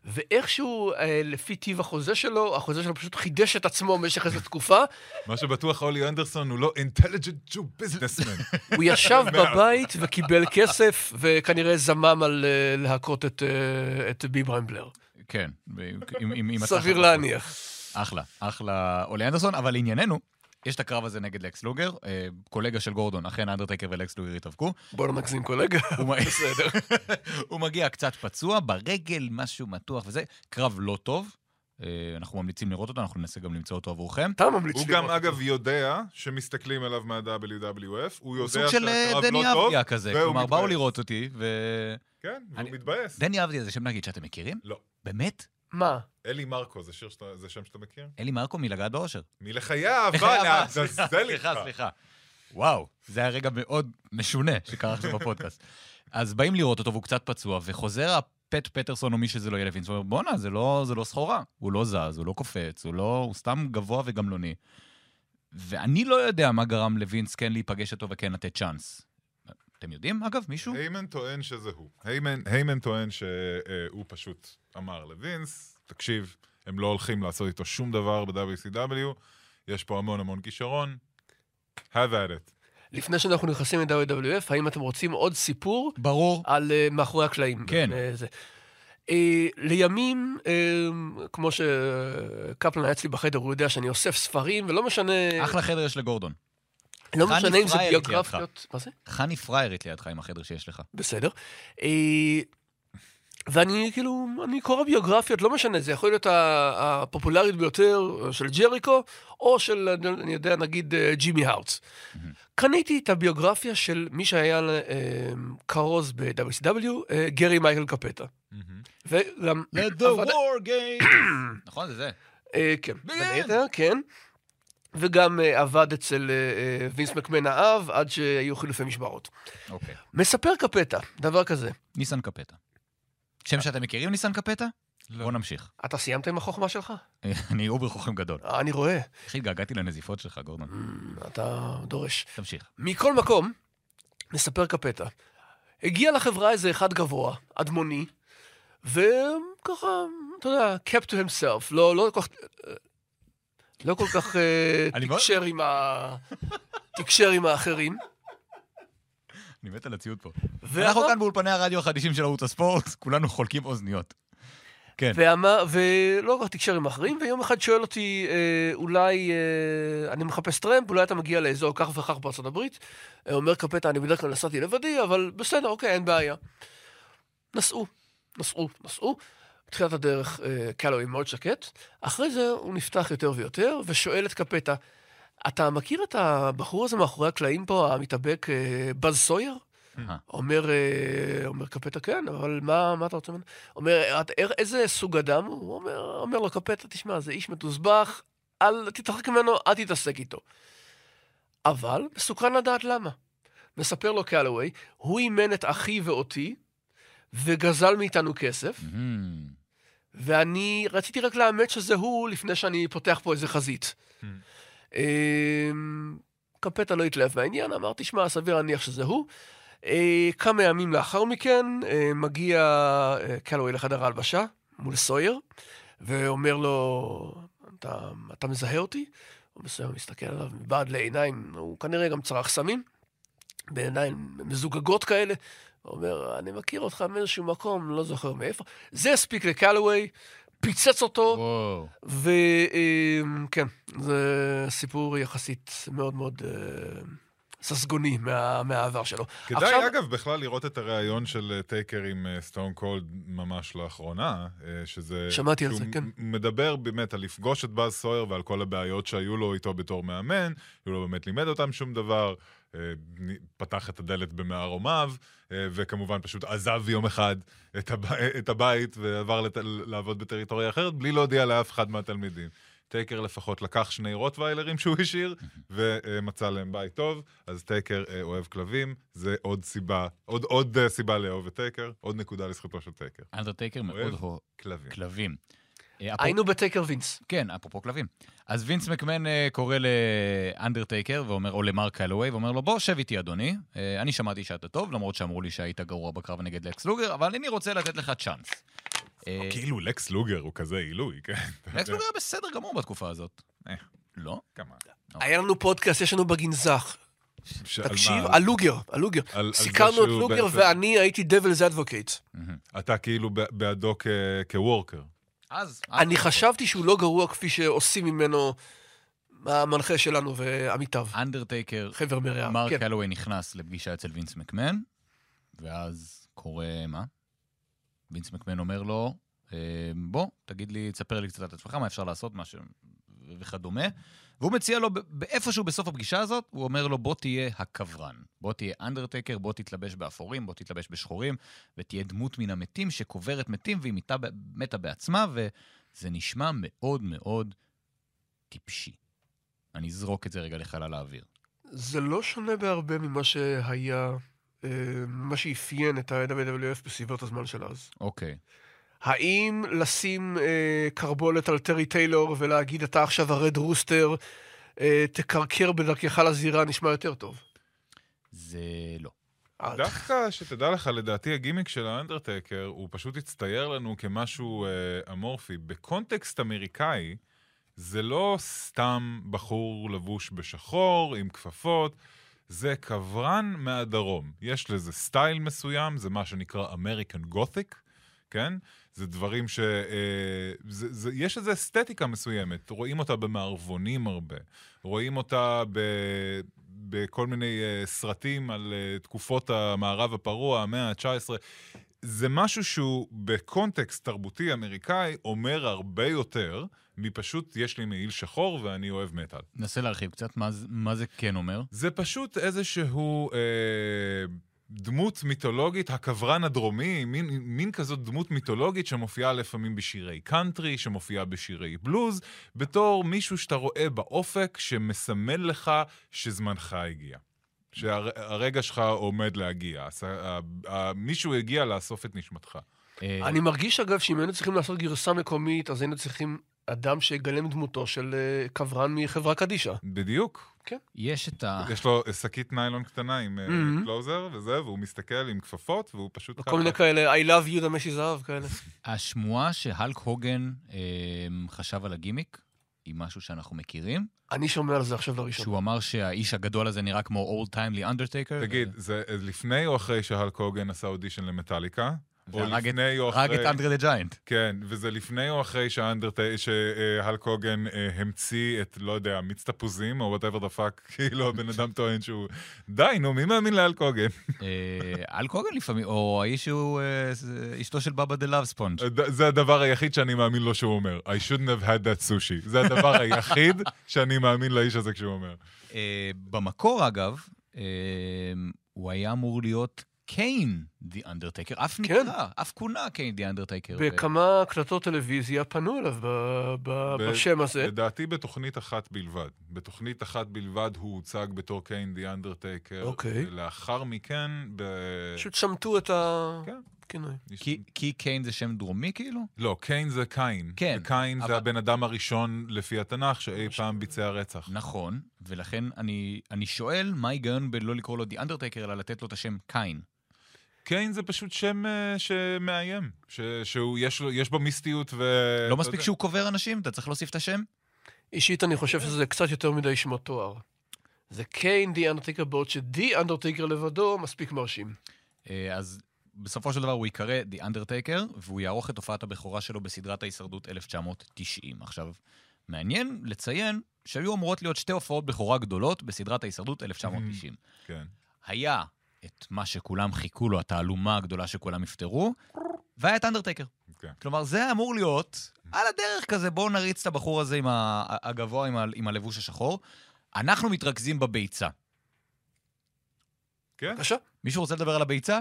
ואיכשהו, אה, לפי טיב החוזה שלו, החוזה שלו פשוט חידש את עצמו במשך איזו תקופה. מה שבטוח, אולי אנדרסון הוא לא intelligent Jew businessman. הוא ישב *laughs* בבית וקיבל כסף, וכנראה זמם על אה, להכות את, אה, את ביברהם בלר. כן, עם, סביר. להניח. אחלה, אחלה אולי אנדרסון, אבל לענייננו, יש את הקרב הזה נגד לקס לוגר, אה, קולגה של גורדון, אכן אנדרטייקר ולקס לוגר התאבקו. בוא לא נגזים קולגה. הוא *laughs* בסדר. *laughs* הוא מגיע קצת פצוע, ברגל, משהו מתוח וזה. קרב לא טוב. אה, אנחנו ממליצים לראות אותו, אנחנו ננסה גם למצוא אותו עבורכם. אתה ממליץ הוא לראות גם, אותו. אגב, יודע שמסתכלים עליו מה-WWF, הוא יודע סוג של אה, שהקרב דני לא טוב, אבדיה כזה. כלומר, באו. לראות אותי, ו... כן, והוא מתבאס. דני אבדיה זה שם נגיד שאתם מכירים? לא. באמת? מה? אלי מרקו, זה שיר שאתה- זה שם שאתה מכיר? אלי מרקו מלגעת באושר. מלחיי *laughs* אהבה, סליחה, לעזאזל סליחה, איתך. סליחה. וואו, זה היה רגע מאוד משונה שקרה עכשיו בפודקאסט. *laughs* אז באים לראות אותו והוא קצת פצוע, וחוזר הפט פטרסון או מי שזה לא יהיה לווינס, ואומר, בואנה, זה לא, זה לא סחורה. הוא לא זז, הוא לא קופץ, הוא לא... הוא סתם גבוה וגמלוני. ואני לא יודע מה גרם לווינס כן להיפגש איתו וכן לתת צ'אנס. אתם יודעים, אגב, מישהו? היימן טוען שזה הוא. היימן, היימן טוען שהוא פשוט אמר לווינס, תקשיב, הם לא הולכים לעשות איתו שום דבר ב-WCW, יש פה המון המון כישרון, have at it. לפני שאנחנו נכנסים ל-WWF, האם אתם רוצים עוד סיפור ברור. על אה, מאחורי הקלעים? כן. אה, זה. אה, לימים, אה, כמו שקפלן היה אצלי בחדר, הוא יודע שאני אוסף ספרים, ולא משנה... אחלה חדר יש לגורדון. לא משנה אם זה ביוגרפיות... מה זה? חני פריירית לידך עם החדר שיש לך. בסדר. אה, ואני כאילו, אני קורא ביוגרפיות, לא משנה, זה יכול להיות הפופולרית ביותר של ג'ריקו, או של, אני יודע, נגיד אה, ג'ימי הארטס. קניתי את הביוגרפיה של מי שהיה אה, כרוז ב-WCW, אה, גרי מייקל קפטה. וגם... Let the war *clears throat* game. נכון, זה זה. אה, כן. בין היתר, כן. וגם אה, עבד אצל אה, אה, וינס מקמן האב, עד שהיו חילופי משמרות. אוקיי. מספר קפטה, דבר כזה, ניסן קפטה. שם שאתם מכירים ניסן קפטה? לא. בואו נמשיך. אתה סיימת עם החוכמה שלך? אני אובר חוכם גדול. אה, אני רואה. איך התגעגעתי לנזיפות שלך, גורדון? אתה דורש. תמשיך. מכל מקום, מספר קפטה. הגיע לחברה איזה אחד גבוה, אדמוני, וככה, אתה יודע, kept to himself, לא, לא כל כך... לא כל כך אה, תקשר עם ה... תקשר עם האחרים. אני מת על הציוד פה. אנחנו כאן באולפני הרדיו החדישים של ערוץ הספורט, כולנו חולקים אוזניות. כן. ואמר, ולא רק תקשר עם אחרים, ויום אחד שואל אותי, אה, אולי אה, אני מחפש טרמפ, אולי אתה מגיע לאזור כך וכך בארצות הברית. אה, אומר קפטה, אני בדרך כלל נסעתי לבדי, אבל בסדר, אוקיי, אין בעיה. נסעו, נסעו, נסעו. בתחילת הדרך אה, קלוי מאוד שקט. אחרי זה הוא נפתח יותר ויותר, ושואל את קפטה, אתה מכיר את הבחור הזה מאחורי הקלעים פה, המתאבק אה, באז סויר? אה. אומר, אה, אומר קפטה, כן, אבל מה, מה אתה רוצה ממנו? אומר, "את- איזה סוג אדם הוא? הוא אומר, אומר לו, קפטה, תשמע, זה איש מתוסבך, אל תתרחק ממנו, אל תתעסק איתו. אבל מסוכן לדעת למה. מספר לו קלווי, הוא אימן את אחי ואותי, וגזל מאיתנו כסף, מהמם. ואני רציתי רק לאמת שזה הוא לפני שאני פותח פה איזה חזית. אמ, קפטה לא התלהב מהעניין, אמר, תשמע, סביר להניח שזה הוא. אה, כמה ימים לאחר מכן אה, מגיע אה, קלווי לחדר ההלבשה מול סויר, ואומר לו, אתה, אתה מזהה אותי? הוא מסוים מסתכל עליו מבעד לעיניים, הוא כנראה גם צרך סמים, בעיניים מזוגגות כאלה. הוא אומר, אני מכיר אותך מאיזשהו מקום, לא זוכר מאיפה. זה הספיק לקלווי, פיצץ אותו, וואו. וכן, זה סיפור יחסית מאוד מאוד אה, ססגוני מה, מהעבר שלו. כדאי, עכשיו- אגב, בכלל לראות את הריאיון של אה, טייקר עם סטון קולד ממש לאחרונה, אה, שזה... שמעתי על שהוא זה, כן. מ- מדבר באמת על לפגוש את באז סויר ועל כל הבעיות שהיו לו איתו בתור מאמן, הוא לא באמת לימד אותם שום דבר, אה, פתח את הדלת במערומיו, אה, וכמובן פשוט עזב יום אחד את, הב... את הבית ועבר לת... לעבוד בטריטוריה אחרת, בלי להודיע לאף אחד מהתלמידים. טייקר לפחות לקח שני רוטוויילרים שהוא השאיר, *laughs* ומצא להם בית טוב, אז טייקר אה, אוהב כלבים, זה עוד סיבה, עוד, עוד אה, סיבה לאהוב את טייקר, עוד נקודה לזכותו של טייקר. אנדרטייקר מאוד אוהב. אוהב כלבים. כלבים. אה, היינו בטייקר וינס. כן, אפרופו כלבים. אז וינס מקמן אה, קורא לאנדרטייקר, ואומר, או למרק קלווי, ואומר לו, בוא, שב איתי, אדוני. אה, אני שמעתי שאתה טוב, למרות שאמרו לי שהיית גרוע בקרב נגד לקס לוגר, אבל אני רוצה לתת לך צ'אנס. כאילו לקס לוגר הוא כזה עילוי, כן. לקס לוגר היה בסדר גמור בתקופה הזאת. לא? כמה? היה לנו פודקאסט, יש לנו בגנזך. תקשיב, מה? על לוגר, על לוגר. על- על זה סיקרנו את לוגר ואני הייתי devil's advocate. אתה כאילו בעדו כ-worker. אז... אני אז- חשבתי שהוא לא גרוע כפי שעושים ממנו המנחה שלנו ועמיתיו. אנדרטייקר, חבר מרע. מרק כן. קלווי נכנס לפגישה אצל וינס מקמן, ואז קורה מה? וינס מקמן אומר לו, אה, בוא, תגיד לי, תספר לי קצת על עצמך, מה אפשר לעשות, מה ש... וכדומה. והוא מציע לו, באיפשהו בסוף הפגישה הזאת, הוא אומר לו, בוא תהיה הקברן. בוא תהיה אנדרטקר, בוא תתלבש באפורים, בוא תתלבש בשחורים, ותהיה דמות מן המתים שקוברת מתים והיא מתה, מתה בעצמה, וזה נשמע מאוד מאוד טיפשי. אני אזרוק את זה רגע לחלל האוויר. זה לא שונה בהרבה ממה שהיה, אה, מה שאפיין את ה-WWF בסביבות הזמן של אז. אוקיי. האם לשים אה, קרבולת על טרי טיילור ולהגיד אתה עכשיו הרד רוסטר, אה, תקרקר בדרכך לזירה נשמע יותר טוב? זה לא. אה, דווקא, שתדע לך, לדעתי הגימיק של האנדרטקר, הוא פשוט הצטייר לנו כמשהו אה, אמורפי. בקונטקסט אמריקאי, זה לא סתם בחור לבוש בשחור, עם כפפות, זה קברן מהדרום. יש לזה סטייל מסוים, זה מה שנקרא אמריקן גותיק, כן? זה דברים ש... אה, זה, זה, יש איזו אסתטיקה מסוימת, רואים אותה במערבונים הרבה, רואים אותה ב... בכל מיני uh, סרטים על uh, תקופות המערב הפרוע, המאה ה-19. זה משהו שהוא בקונטקסט תרבותי אמריקאי אומר הרבה יותר מפשוט יש לי מעיל שחור ואני אוהב מטאל. נסה להרחיב קצת, מה, מה זה כן אומר? זה פשוט איזשהו אה, דמות מיתולוגית, הקברן הדרומי, מין, מין כזאת דמות מיתולוגית שמופיעה לפעמים בשירי קאנטרי, שמופיעה בשירי בלוז, בתור מישהו שאתה רואה באופק שמסמל לך שזמנך הגיע. שהרגע שלך עומד להגיע, מישהו הגיע לאסוף את נשמתך. אני מרגיש, אגב, שאם היינו צריכים לעשות גרסה מקומית, אז היינו צריכים אדם שיגלם דמותו של אה, קברן מחברה קדישא. בדיוק. יש את ה... יש לו שקית ניילון קטנה עם אה. קלוזר וזה, והוא מסתכל עם כפפות, והוא פשוט וכל מיני כאלה, I love you, דמשי זהב כאלה. *laughs* השמועה שהלק הוגן אה, חשב על הגימיק, היא משהו שאנחנו מכירים, אני שומע על זה עכשיו לראשונה. שהוא אמר שהאיש הגדול הזה נראה כמו אולד טיימלי אנדרטייקר. תגיד, זה לפני או אחרי שהלק הוגן עשה אודישן למטאליקה? או את- לפני או הרג את אחרי... אנדרה דה ג'יינט. כן, וזה לפני או אחרי שהלק הוגן אה, המציא את, לא יודע, מיץ תפוזים, או whatever the fuck, *laughs* כאילו הבן אדם טוען שהוא... די, נו, מי מאמין להאלק הוגן? *laughs* אה, אלק הוגן לפעמים, או האיש שהוא אה, אשתו של בבא דה לאב ספונג'. זה הדבר היחיד שאני מאמין לו שהוא אומר. I shouldn't have had that sushi. זה הדבר *laughs* היחיד שאני מאמין לאיש הזה כשהוא אומר. במקור, אגב, הוא היה אמור להיות קיין די אנדרטייקר, אף כן. נקרא, אף כונה קיין די אנדרטייקר. בכמה הקלטות טלוויזיה פנו אליו ב- ב- ב- בשם הזה. לדעתי בתוכנית אחת בלבד. בתוכנית אחת בלבד הוא הוצג בתור קיין די אנדרטייקר. אוקיי. לאחר מכן, ב... פשוט שמטו את כן. הכינוי. כי- כי קיין זה שם דרומי כאילו? לא, קיין זה קין. כן, קיין אבל- זה הבן אדם הראשון לפי התנ"ך שאי פעם ביצע רצח. נכון, ולכן אני, אני שואל, מה ההיגיון בלא לקרוא לו די אנדרטייקר, אלא לתת לו את השם קיין? קיין זה פשוט שם אה, שמאיים. ש- שהוא, יש יש בו מיסטיות ו... לא אתה מספיק יודע. שהוא קובר אנשים? אתה צריך להוסיף את השם? אישית אני חושב שזה קצת יותר מדי שמות תואר. זה קיין די אנדרטיקר, בעוד שדי אנדרטיקר לבדו מספיק מרשים. אה, אז בסופו של דבר הוא ייקרא The Undertaker, והוא יערוך את הופעת הבכורה שלו בסדרת ההישרדות 1990. עכשיו, מעניין לציין שהיו אמורות להיות שתי הופעות בכורה גדולות בסדרת ההישרדות 1990. כן. היה את מה שכולם חיכו לו, התעלומה הגדולה שכולם יפתרו, והיה את אנדרטייקר. כן. כלומר, זה היה אמור להיות על הדרך כזה, בואו נריץ את הבחור הזה עם הגבוה, עם, ה- עם הלבוש השחור. אנחנו מתרכזים בביצה. כן? בבקשה, מישהו רוצה לדבר על הביצה?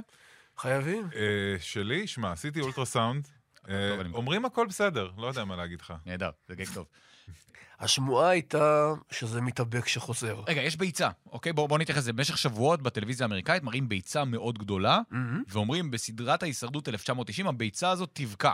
חייבים. אה, שלי, שמע, עשיתי אולטרסאונד. אה, אומרים הכל בסדר, לא יודע מה להגיד לך. נהדר, זה גג טוב. השמועה הייתה שזה מתאבק שחוזר. רגע, יש ביצה, אוקיי? בואו בוא נתייחס לזה. במשך שבועות בטלוויזיה האמריקאית מראים ביצה מאוד גדולה, מהמם. ואומרים בסדרת ההישרדות 1990, הביצה הזאת תבקע.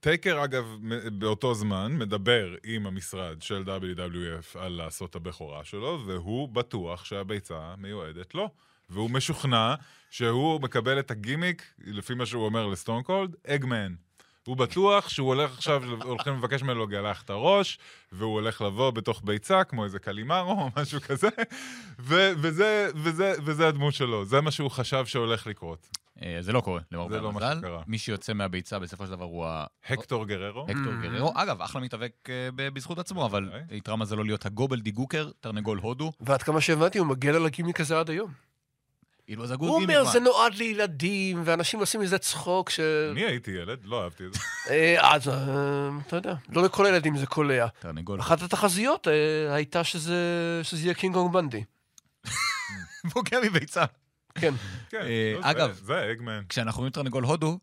טייקר, אגב, באותו זמן מדבר עם המשרד של WWF על לעשות את הבכורה שלו, והוא בטוח שהביצה מיועדת לו. והוא משוכנע שהוא מקבל את הגימיק, לפי מה שהוא אומר לסטון קולד, אגמן. הוא בטוח שהוא הולך עכשיו, הולכים לבקש ממנו לגלח את הראש, והוא הולך לבוא בתוך ביצה, כמו איזה קלימרו או משהו כזה, ו- וזה, וזה, וזה הדמות שלו, זה מה שהוא חשב שהולך לקרות. אה, זה לא קורה, למרבה זה לא מה המזל. שקרה. מי שיוצא מהביצה בסופו של דבר הוא ה... הקטור גררו. הקטור Mm. גררו. אגב, אחלה מתאבק אה, ב- בזכות עצמו, אבל אוקיי. איתרע מזלו להיות הגובל די גוקר, תרנגול הודו. ועד כמה שהבנתי, הוא מגן על הגימיק הזה עד היום. אילו אז הוא הגוד אומר, זה נועד לילדים, ואנשים עושים מזה צחוק, ש... אני הייתי ילד, לא אהבתי את זה. *laughs* אה, אז, אה, אתה יודע, לא לכל הילדים זה קולע. תרנגול אחת התחזיות אה, הייתה שזה יהיה קינג קונג בנדי. *laughs* בוקע מביצה. כן. כן, לא, זה- אגב. כשאנחנו אומרים תרנגול הודו,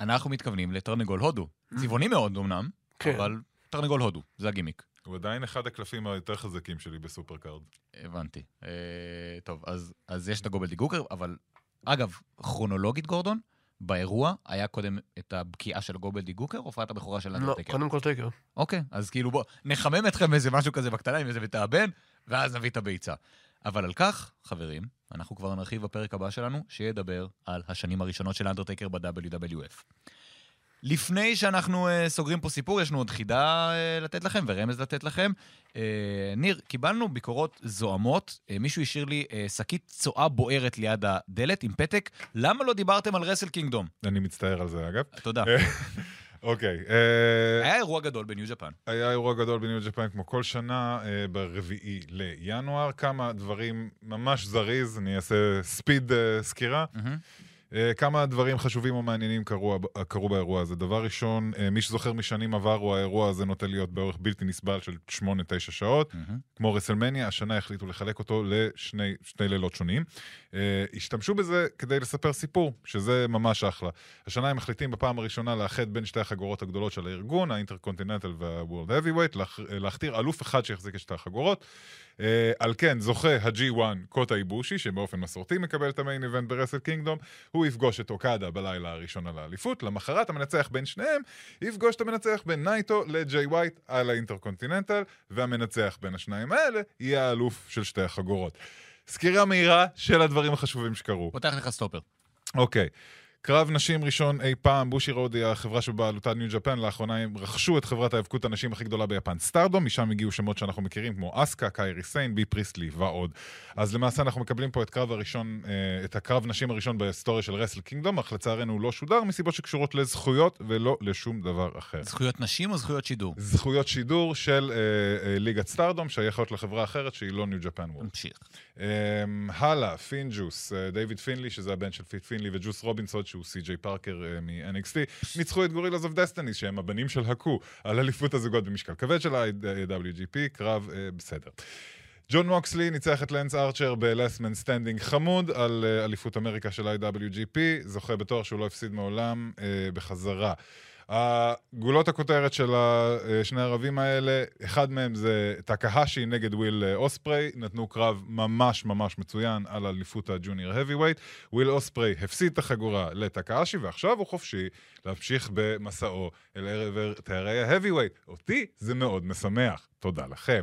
אנחנו מתכוונים לתרנגול הודו. צבעוני מאוד אמנם, כן. אבל תרנגול הודו, זה הגימיק. הוא עדיין אחד הקלפים היותר חזקים שלי בסופרקארד. הבנתי. אה, טוב, אז, אז יש את הגובלדי גוקר, אבל אגב, כרונולוגית, גורדון, באירוע היה קודם את הבקיעה של הגובלדי גוקר, הופעת הבכורה של לא, אנדרטייקר. קודם כל טייקר. אוקיי, אז כאילו בוא, נחמם אתכם איזה משהו כזה בקטנה עם איזה מתאבן, ואז נביא את הביצה. אבל על כך, חברים, אנחנו כבר נרחיב בפרק הבא שלנו, שידבר על השנים הראשונות של אנדרטייקר ב-WWF. לפני שאנחנו uh, סוגרים פה סיפור, יש לנו עוד חידה uh, לתת לכם ורמז לתת לכם. Uh, ניר, קיבלנו ביקורות זועמות, uh, מישהו השאיר לי uh, שקית צואה בוערת ליד הדלת עם פתק, למה לא דיברתם על רסל קינגדום? אני מצטער על זה, אגב. תודה. *laughs* אוקיי. אה, היה אירוע גדול בניו ג'פן. היה אירוע גדול בניו ג'פן כמו כל שנה, אה, ברביעי לינואר. כמה דברים ממש זריז, אני אעשה ספיד אה, סקירה. מהמם. אה, כמה דברים חשובים או מעניינים קרו, קרו באירוע הזה. דבר ראשון, אה, מי שזוכר משנים עברו, האירוע הזה נוטה להיות באורך בלתי נסבל של 8-9 שעות. מהמם. כמו רסלמניה, השנה החליטו לחלק אותו לשני שני לילות שונים. אה, השתמשו בזה כדי לספר סיפור, שזה ממש אחלה. השנה הם מחליטים בפעם הראשונה לאחד בין שתי החגורות הגדולות של הארגון, ה-Intercontinental וה-World Heavyweight, להכ- להכתיר אלוף אחד שיחזיק את שתי החגורות. אה, על כן, זוכה ה-G1 קוטה איבושי, שבאופן מסורתי מקבל את ה-main event ברסל קינגדום, הוא יפגוש את אוקדה בלילה הראשון על האליפות, למחרת המנצח בין שניהם יפגוש את המנצח בין נייטו לג'יי ווייט על ה-Intercontinental, והמנצח בין השניים האלה יהיה האלוף של שתי החגורות. סקירה מהירה של הדברים החשובים שקרו. פותח לך סטופר. אוקיי. קרב נשים ראשון אי פעם, בושירוד היא החברה שבבעלותה ניו ג'פן, לאחרונה הם רכשו את חברת ההיאבקות הנשים הכי גדולה ביפן, סטארדום, משם הגיעו שמות שאנחנו מכירים כמו אסקה, קיירי סיין, בי פריסטלי ועוד. אז למעשה אנחנו מקבלים פה את קרב הראשון, אה, את הקרב נשים הראשון בהיסטוריה של רסל קינגדום, אך לצערנו הוא לא שודר מסיבות שקשורות לזכויות ולא לשום דבר אחר. זכויות נשים או זכויות שידור? זכויות שידור של אה, אה, ליגת סטארדום, שייכות לחברה אחרת שהיא לא ניו ג'פן וולד. נמשיך. Um, הלאה, פינג'וס, uh, דיוויד פינלי, שזה הבן של פינלי, וג'וס רובינסון, שהוא סי.ג'יי פארקר uh, מ-NXT, ניצחו את גורילאז אוף דסטיני, שהם הבנים של האקו, על אליפות הזוגות במשקל כבד של ה-WGP, קרב uh, בסדר. ג'ון מוקסלי ניצח את לנס ארצ'ר ב-Last Man Standing חמוד על uh, אליפות אמריקה של ה-IWGP, זוכה בתואר שהוא לא הפסיד מעולם בחזרה. הגולות הכותרת של שני הערבים האלה, אחד מהם זה טקהשי נגד וויל אה, אוספריי, נתנו קרב ממש ממש מצוין על אליפות הג'וניור האבי ווייט. וויל אוספריי הפסיד את החגורה לטקהשי, ועכשיו הוא חופשי להמשיך במסעו אל עבר תארי ה-heavyweight. אותי זה מאוד משמח. תודה לכם.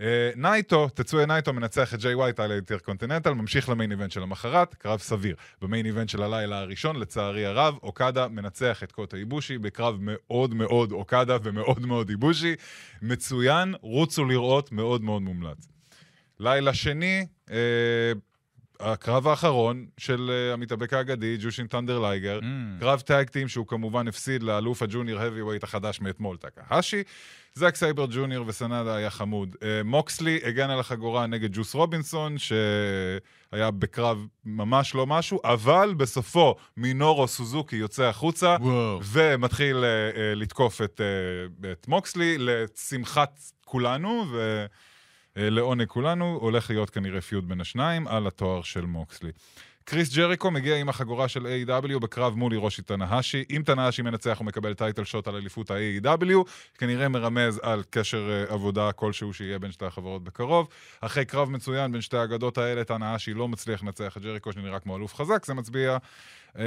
אה, נייטו, טטסויה נייטו מנצח את ג'יי ווייט על ה-Intercontinental, ממשיך ל-main event של המחרת, קרב סביר. ב-main event של הלילה הראשון, לצערי הרב, אוקדה מנצח את קוטה איבושי בקרב מאוד מאוד אוקדה ומאוד מאוד איבושי. מצוין, רוצו לראות, מאוד מאוד מומלץ. לילה שני, אה, הקרב האחרון של uh, המתאבק האגדי, ג'ושין טנדר לייגר, mm. קרב tag team שהוא כמובן הפסיד לאלוף הג'וניור האבי ווייט החדש מאתמול, טקהשי. זאק סייבר ג'וניור וסנדה היה חמוד. Uh, מוקסלי הגן על החגורה נגד ג'וס רובינסון, שהיה בקרב ממש לא משהו, אבל בסופו מינורו סוזוקי יוצא החוצה, וואו. ומתחיל uh, לתקוף את, את מוקסלי לשמחת כולנו, ו... אה, לעונג כולנו, הולך להיות כנראה feud בין השניים על התואר של מוקסלי. קריס ג'ריקו מגיע עם החגורה של A.E.W. בקרב מול הירושי תנאהשי. אם תנאהשי מנצח הוא מקבל title shot על אליפות ה-A.E.W. כנראה מרמז על קשר uh, עבודה כלשהו שיהיה בין שתי החברות בקרוב. אחרי קרב מצוין בין שתי האגדות האלה, תנאהשי לא מצליח לנצח את ג'ריקו שנראה כמו אלוף חזק, זה מצביע uh,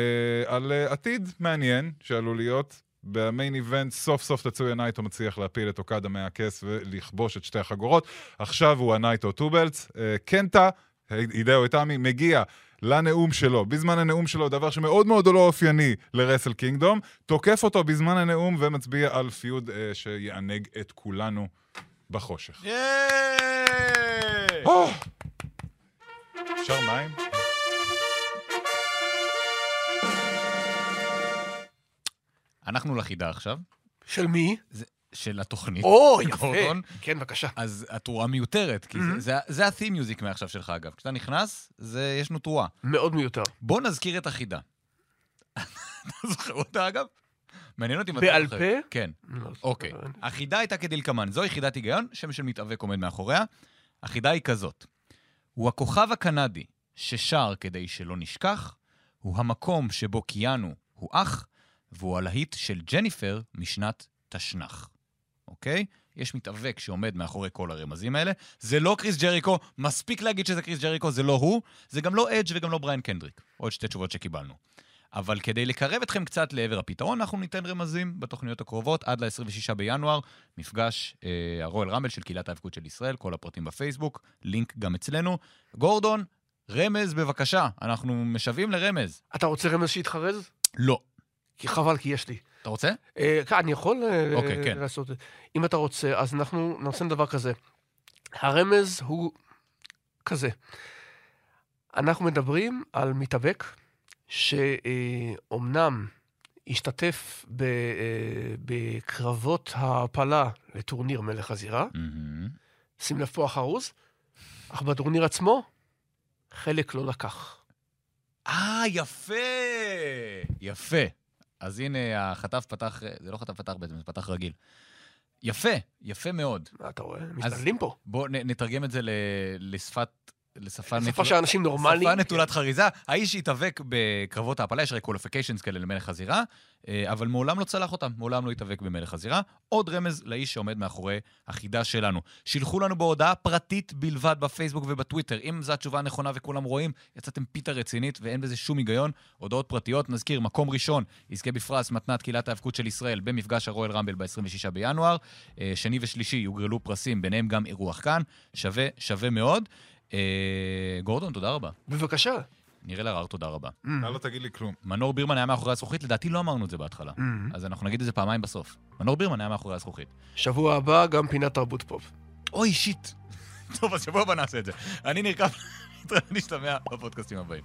על uh, עתיד מעניין שעלול להיות. ב main event סוף סוף טצויה נייטו מצליח להפיל את אוקדה מהכס ולכבוש את שתי החגורות. עכשיו הוא הנייטו two belts. אה, קנטה, הידאו איתמי, מגיע לנאום שלו, בזמן הנאום שלו, דבר שמאוד מאוד לא אופייני ל Wrestle Kingdom, תוקף אותו בזמן הנאום ומצביע על פיוד אה, שיענג את כולנו בחושך. אפשר מים? אנחנו לחידה עכשיו. של מי? זה, של התוכנית. או, יפה. כן, בבקשה. אז התרועה מיותרת, כי mm-hmm. זה, זה ה-theme music מעכשיו שלך, אגב. כשאתה נכנס, זה, יש לנו תרועה. מאוד מיותר. בוא נזכיר את החידה. *laughs* אתה זוכר אותה, אגב? מעניין אותי מתי בעל פה? כן. לא אוקיי. החידה הייתה כדלקמן. זו יחידת היגיון, שם של מתאבק עומד מאחוריה. החידה היא כזאת. הוא הכוכב הקנדי ששר כדי שלא נשכח, הוא המקום שבו קיאנו הוא אח, והוא הלהיט של ג'ניפר משנת תשנ"ח, אוקיי? יש מתאבק שעומד מאחורי כל הרמזים האלה. זה לא קריס ג'ריקו, מספיק להגיד שזה קריס ג'ריקו, זה לא הוא. זה גם לא אדג' וגם לא בריין קנדריק. עוד שתי תשובות שקיבלנו. אבל כדי לקרב אתכם קצת לעבר הפתרון, אנחנו ניתן רמזים בתוכניות הקרובות עד ל-26 בינואר, מפגש אה, הרואל רמבל של קהילת ההאבקות של ישראל, כל הפרטים בפייסבוק, לינק גם אצלנו. גורדון, רמז בבקשה, אנחנו משוועים לרמז. אתה רוצה רמז שיתחרז? לא. כי חבל, כי יש לי. אתה רוצה? אה, אני יכול אה, אוקיי, כן. לעשות את זה. אם אתה רוצה, אז אנחנו נעשה דבר כזה. הרמז הוא כזה. אנחנו מדברים על מתאבק שאומנם השתתף ב, אה, בקרבות ההעפלה לטורניר מלך הזירה, mm-hmm. שים לב פה החרוז, אך בטורניר עצמו חלק לא לקח. אה, יפה! יפה. אז הנה, החטף פתח, זה לא חטף פתח בעצם, זה פתח רגיל. יפה, יפה מאוד. מה אתה רואה? משתדלים פה. בואו נתרגם את זה לשפת לשפה נטולת... שפה של אנשים נורמליים. שפה נטולת חריזה. האיש התאבק בקרבות ההפלה, יש הרי qualifications כאלה למלך הזירה, אה, אבל מעולם לא צלח אותם, מעולם לא התאבק במלך הזירה. עוד רמז לאיש שעומד מאחורי החידה שלנו. שילחו לנו בהודעה פרטית בלבד בפייסבוק ובטוויטר. אם זו התשובה הנכונה וכולם רואים, יצאתם פיתה רצינית ואין בזה שום היגיון. הודעות פרטיות, נזכיר, מקום ראשון, יזכה בפרס מתנת קהילת ההאבקות של ישראל במפגש הרואל רמבל ב-26 בינואר. אה, שני ושלישי יוגרלו פרסים, ביניהם גם אירוח כאן. שווה, שווה מאוד. אה, גורדון, תודה רבה. בבקשה. ניר אלהרר, תודה רבה. Mm. אתה לא תגיד לי כלום. מנור בירמן היה מאחורי הזכוכית, לדעתי לא אמרנו את זה בהתחלה. Mm. אז אנחנו נגיד את זה פעמיים בסוף. מנור בירמן היה מאחורי הזכוכית. שבוע הבא גם פינת תרבות פופ. אוי, שיט. *laughs* טוב, אז שבוע הבא נעשה את זה. אני נרקב, *laughs* נשתמע בפודקאסטים הבאים.